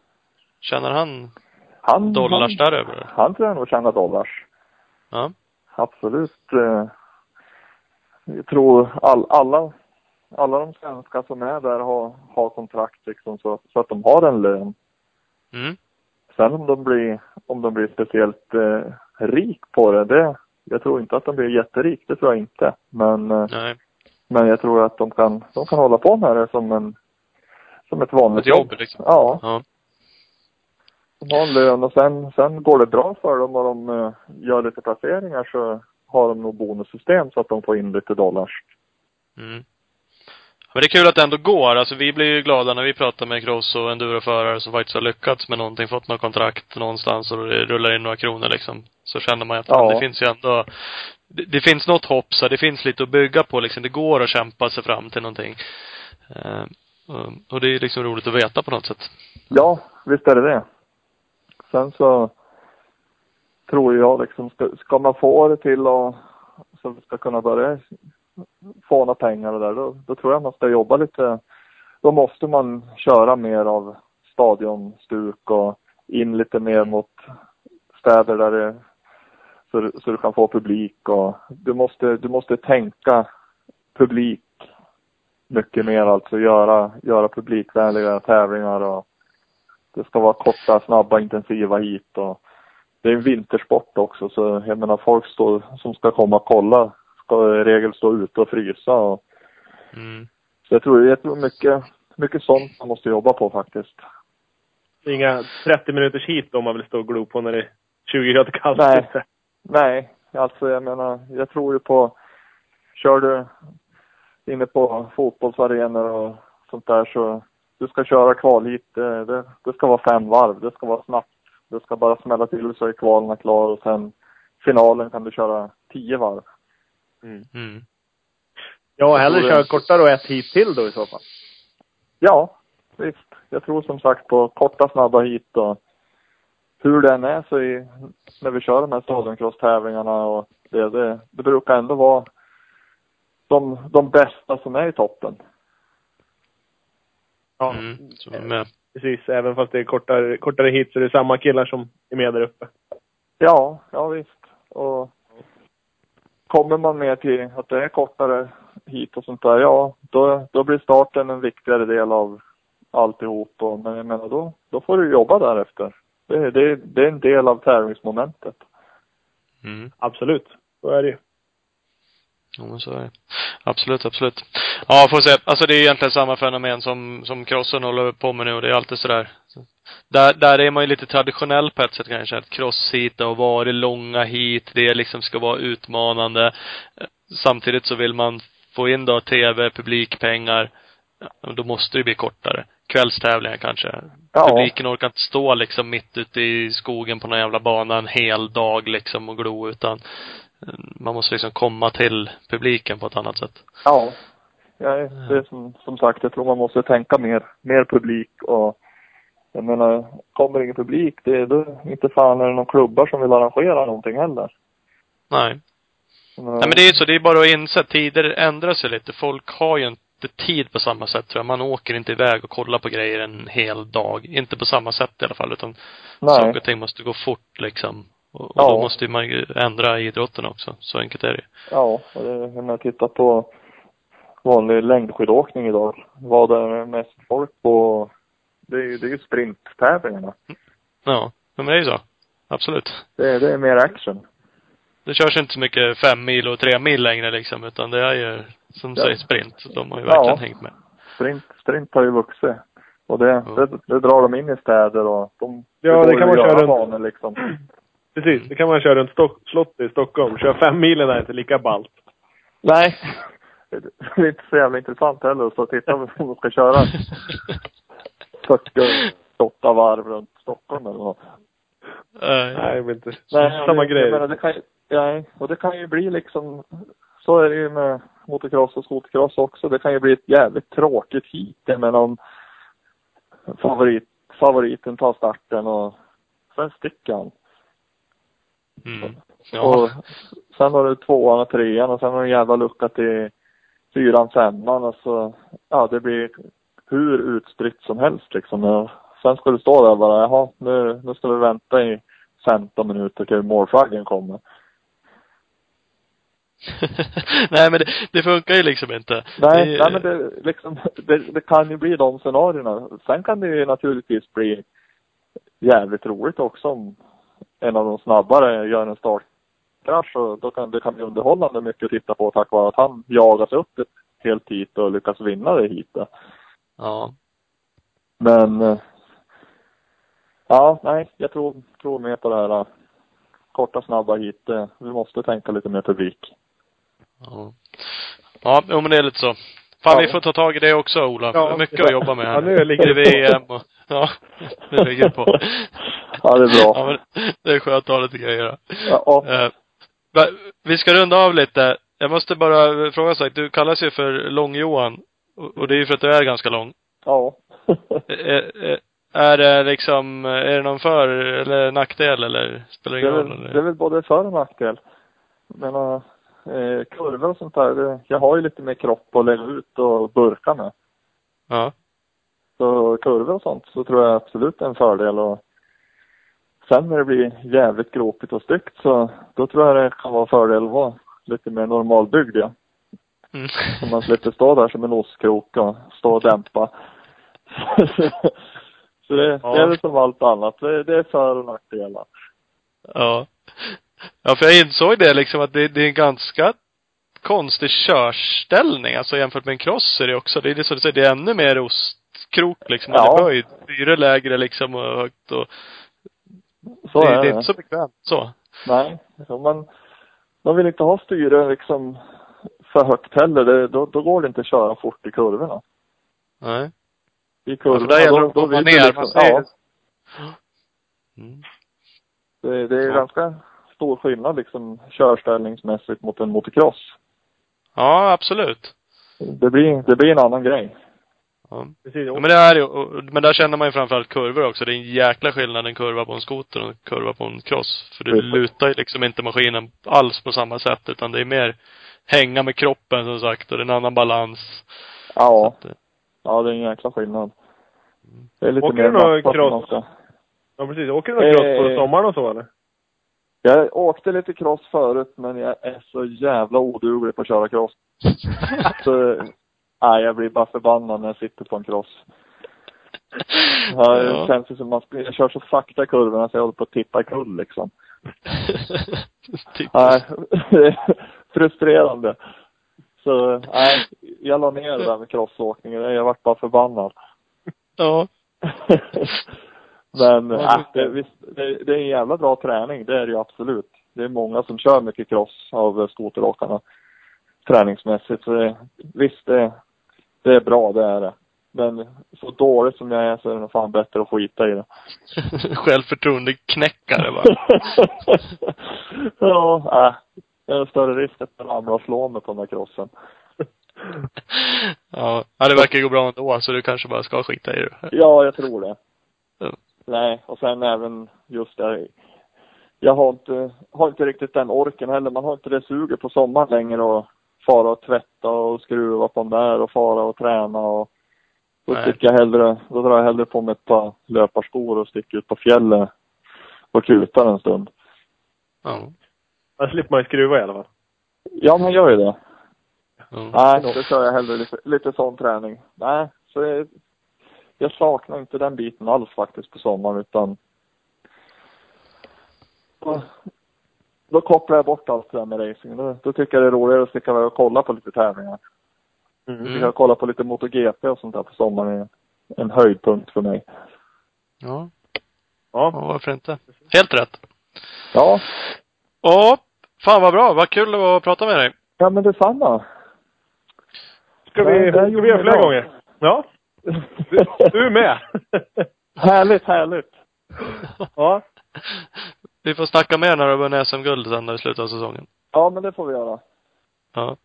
Tjänar han Han, dollars han, däröver? han tror jag nog tjänar dollars. Ja. Absolut. eh, Jag tror all, alla, alla de svenskar som är där har, har kontrakt liksom så, så att de har en lön. Mm. Sen om de blir, om de blir speciellt eh, rik på det, det, jag tror inte att de blir jätterik, det tror jag inte. Men, eh, Nej. men jag tror att de kan, de kan hålla på med det som en, som ett vanligt Ett jobb liksom. Ja, Ja. de har en lön och sen, sen går det bra för dem och de eh, gör lite placeringar så har de nog bonussystem så att de får in lite dollars. Mm. Men det är kul att det ändå går. Alltså vi blir ju glada när vi pratar med cross och enduroförare som faktiskt har lyckats med någonting, fått något kontrakt någonstans och det rullar in några kronor liksom. Så känner man att Ja. det finns ju ändå, det, det finns något hopp så det finns lite att bygga på liksom. Det går att kämpa sig fram till någonting. Eh, och, och det är liksom roligt att veta på något sätt. Ja, visst är det det. Sen så tror jag liksom, ska, ska man få det till och så vi ska kunna börja få några pengar och där, då, då tror jag man ska jobba lite. Då måste man köra mer av stadionstuk och in lite mer mot städer där det, så, du- så du kan få publik och du måste, du måste tänka publik mycket mer alltså göra, göra publikvänliga tävlingar och det ska vara korta, snabba, intensiva hit och det är en vintersport också så jag menar folk står, som ska komma och kolla ska i regel stå ute och frysa och Mm. så jag tror, jag tror mycket, mycket sånt man måste jobba på faktiskt. Det är inga 30 minuters hit om man vill stå och glo på när det är 20 grader kallt Nej. Nej, alltså jag menar, jag tror ju på, kör du inne på fotbollsarenor och sånt där så du ska köra kval hit, det, det, det ska vara fem varv, det ska vara snabbt. Det ska bara smälla till så är kvalen klar och sen finalen kan du köra tio varv. Mm. Ja, hellre det. köra kortare och ett hit till då i så fall. Ja, visst. Jag tror som sagt på korta, snabba hit och hur den är så i, när vi kör de här stadioncross-tävlingarna och det, det, det brukar ändå vara de, de bästa som är i toppen. Ja, Mm. Så med. precis. Även fast det är kortare, kortare hit så är det samma killar som är med där uppe. Ja, ja visst. Och kommer man mer till att det är kortare hit och sånt där, ja, då, då blir starten en viktigare del av alltihop. Och, men jag menar, då, då får du jobba därefter. Det, det, det är en del av tävlingsmomentet. Mm. Absolut. Så är det ju. Jo, men så är det. Absolut, absolut. Ja, får se. Alltså det är egentligen samma fenomen som, som crossen håller på med nu det är alltid sådär. Där, där är man ju lite traditionell på ett sätt kanske. Att crossheat och vara långa hit, det liksom ska vara utmanande. Samtidigt så vill man få in då tv, publikpengar. Ja, Då måste det bli kortare. Kvällstävlingar kanske. Ja. Publiken orkar inte stå liksom mitt ute i skogen på någon jävla bana en hel dag liksom och glo utan eh, man måste liksom komma till publiken på ett annat sätt. Ja. ja det är som, som sagt, jag tror man måste tänka mer, mer publik och jag menar, kommer ingen publik, det är då inte fan är det någon klubbar som vill arrangera någonting heller. Nej. Menar, Nej men det är ju så, det är bara att inse att tider ändrar sig lite. Folk har ju inte tid på samma sätt tror jag. Man åker inte iväg och kollar på grejer en hel dag. Inte på samma sätt i alla fall utan Nej. saker och ting måste gå fort liksom. Och, och Ja. då måste man ju ändra idrotten också. Så enkelt är det Ja, och det, när jag tittar på vanlig längdskidåkning idag, vad är det mest folk på? Det är ju, det är ju sprinttävlingarna. Ja, men det är ju så. Absolut. Det, är- det är mer action. Det körs inte så mycket fem mil och tre mil längre liksom, utan det är ju, som Ja. säger, sprint. De har ju Ja. verkligen hängt med. Sprint, sprint har ju vuxit. Och det, Ja. det, det drar de in i städer och de Ja, det kan man köra runt. banor liksom. Precis, det kan man köra runt Stock, slottet i Stockholm. Köra fem milen där är inte lika ballt. Nej. Det är inte så jävla intressant heller att stå och titta om de ska köra 48 varv runt Stockholm eller något. Nej. Nej, det blir inte Nej, samma det, grej. Jag menar, det kan, ju- nej, och det kan ju bli liksom, så är det ju med motocross och skotercross också. Det kan ju bli ett jävligt tråkigt heat. Menar om favorit, favoriten tar starten och sen sticker han. Mm. Och Ja. sen har du tvåan och trean och sen har du en jävla lucka till fyran, femman och så, ja det blir hur utspritt som helst liksom. Och sen ska du stå där och bara, jaha, nu, nu ska vi vänta i 15 minuter till målflaggen kommer. Nej men det, det funkar ju liksom inte. Nej, det, nej men det, liksom, det, det kan ju bli de scenarierna. Sen kan det ju naturligtvis bli jävligt roligt också om en av de snabbare gör en startkrasch och då kan det kan bli underhållande mycket att titta på tack vare att han jagas upp ett helt hit och lyckas vinna det hitet. Ja. Men ja, nej, jag tror, tror mer på det här eh, korta snabba hit. Vi måste tänka lite mer publik. Ja. Ja, men det är lite så. Fan, Ja. vi får ta tag i det också, Ola. Ja. Det mycket att jobba med här. Ja, nu ligger det det. VM och, ja, det ligger på. Ja, det är bra. Ja, men det är skönt att ha lite grejer då. Ja. Eh, vi ska runda av lite. Jag måste bara fråga sig, du kallas ju för Lång-Johan. Och det är ju för att du är ganska lång. ja. Eh, eh, Är det liksom, är det någon för eller nackdel eller spelar det Det ingen roll? det är väl både för och nackdel. Men uh, eh, kurvor och sånt där, jag har ju lite mer kropp att lägga ut och burka med. Ja. Så kurvor och sånt så tror jag absolut är en fördel och sen när det blir jävligt gropigt och styggt så då tror jag det kan vara en fördel att vara lite mer normalbyggd ja. Mm. Så man slipper stå där som en ostkrok och stå och dämpa. så det, det är väl som allt annat. Det, det är för och nackdelar. Ja. Ja, för jag insåg det liksom att det, det är en ganska konstig körställning. Alltså jämfört med en cross är det också. Det är det som du säger, det är ännu mer ostkrok liksom. Man Ja. är böjd. Fyra lägre liksom och högt och Så det, är det det. är inte så bekvämt så. Nej, man, man vill inte ha styre liksom för högt heller. Det, då, då går det inte att köra fort i kurvorna. Nej. I kurvorna, för där gäller det då, att komma ner. liksom, Man ser ja, Mm. det, det är Ja. ganska stor skillnad liksom körställningsmässigt mot en motocross. Ja, absolut. Det blir, det blir en annan grej. Ja. Precis. Ja, men det är ju, men där känner man ju framförallt kurvor också. Det är en jäkla skillnad en kurva på en skoter och en kurva på en cross. För du Precis. lutar ju liksom inte maskinen alls på samma sätt utan det är mer hänga med kroppen som sagt och det är en annan balans. Ja, att, ja det är en jäkla skillnad. Det är lite Åker mer du någon cross? Ja, precis. Åker du någon cross på Eh. sommaren och så eller? Jag åkte lite cross förut men jag är så jävla oduglig på att köra cross. Så, nej, jag blir bara förbannad när jag sitter på en cross. Ja, det Ja. känns ju som att jag kör så sakta kurvorna så jag håller på att tippa i kull liksom. Nej, det är frustrerande. Så, nej, jag la ner det där med crossåkningen. Jag vart bara förbannad. Ja. Men, äh, det, visst, det, det är en jävla bra träning, det är det ju absolut. Det är många som kör mycket cross av eh, skoteråkarna träningsmässigt. Så det, visst, det, det är bra, det är det. Men så dåligt som jag är så är det nog fan bättre att skita i det. Självförtroende knäckare va? ja, äh. Det är större risk att jag ramlar och slår mig på den här crossen. ja, det verkar gå bra ändå så du kanske bara ska skita i det. Ja, jag tror det. Nej, och sen även just det. Jag har inte, har inte riktigt den orken heller. Man har inte det suget på sommaren längre och fara och tvätta och skruva på den där och fara och träna och då Nej. sticker jag hellre, då drar jag hellre på mig ett par löparskor och sticker ut på fjället och kutar en stund. Ja. Då slipper man ju skruva i alla fall. Ja, man gör ju det. ja. Nej, då kör jag hellre lite, lite sån träning. Nej, så jag saknar inte den biten alls faktiskt på sommaren utan då, då kopplar jag bort allt det där med racing. Då, då tycker jag det är roligare att sticka iväg och kolla på lite tävlingar. Mm. Vi kan kolla på lite MotoGP och sånt där på sommaren. är En höjdpunkt för mig. Ja. Ja. ja, varför inte? Helt rätt. Ja, Ja, fan vad bra. Vad kul det var att prata med dig. ja men detsamma. Ska vi, Det- ska vi göra fler gånger? Ja. Du, med. Härligt, härligt. ja. Vi får snacka mer när du vunnit SM-guld sen i slutet av säsongen. Ja, men det får vi göra. Ja.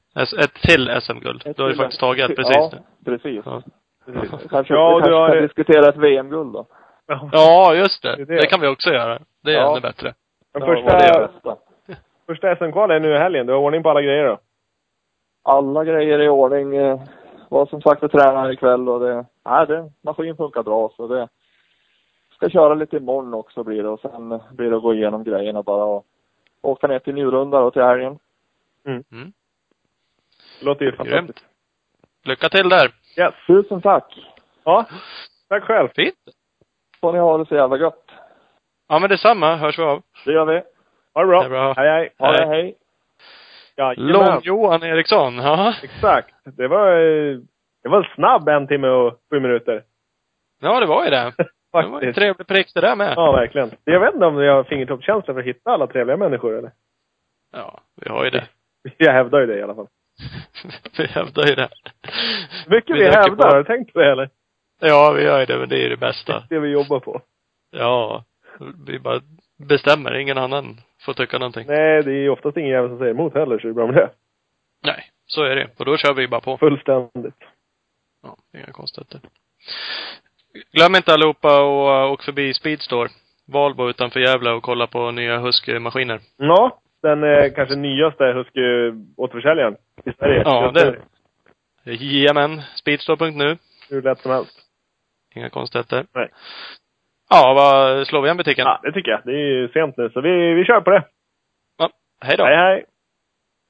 Ett till SM-guld. Du har ju faktiskt tagit ett precis ja, nu. precis. Ja. Kanske, Ja, vi du kanske har- kan diskutera ett VM-guld då. Ja, just det. Det Det, det. kan vi också göra. Det är Ja. ännu bättre. Men Ja, första, det bästa. första SM-kval är nu i helgen. Du har ordning på alla grejer då? Alla grejer är i ordning. Var som sagt och tränar ikväll och det, nej det, maskin funkar bra så det ska köra lite imorgon också blir det och sen blir det att gå igenom grejerna bara och åka ner till Njurunda då till helgen. Mm. Det låter ju Grymt. fantastiskt. Lycka till där. Yes. Tusen tack! Ja. Tack själv. Fint. Får ni ha det så jävla gött. Ja, men detsamma. Hörs vi av. Det gör vi. Ha det bra. Det bra. Hej, hej. Ha det, Hej. Lång-Johan Eriksson. Ja. Exakt. Det var, det var snabb en timme och sju minuter. ja, det var ju det. Det var en Faktiskt. trevlig prick det där med. Ja, verkligen. Jag vet inte om jag har fingertoppskänsla för att hitta alla trevliga människor eller? Ja, vi har ju det. Jag hävdar ju det i alla fall. vi hävdar ju det. Mycket vi, Vi hävdar, på. har du tänkt på det eller? Ja, vi gör ju det, men det är ju det bästa. Det vi jobbar på. Ja. Vi bara bestämmer. Ingen annan får tycka någonting. Nej, det är oftast ingen jävel som säger emot heller, så det är bra med det. Nej, så är det. Och då kör vi bara på. Fullständigt. Ja, inga konstigheter. Glöm inte allihopa och uh, åk förbi Speedstore. Valbo utanför Gävle och kolla på nya Husky-maskiner. Ja, den eh, kanske nyaste Husky-återförsäljaren i Sverige. Ja, det- Jajamän. Speedstore.nu. Hur lätt som helst. Inga konstigheter. Nej. Ja, vad, slår vi igen butiken? Ja, det tycker jag. Det är ju sent nu, så vi, vi kör på det. Ja, hej då. Hej, hej.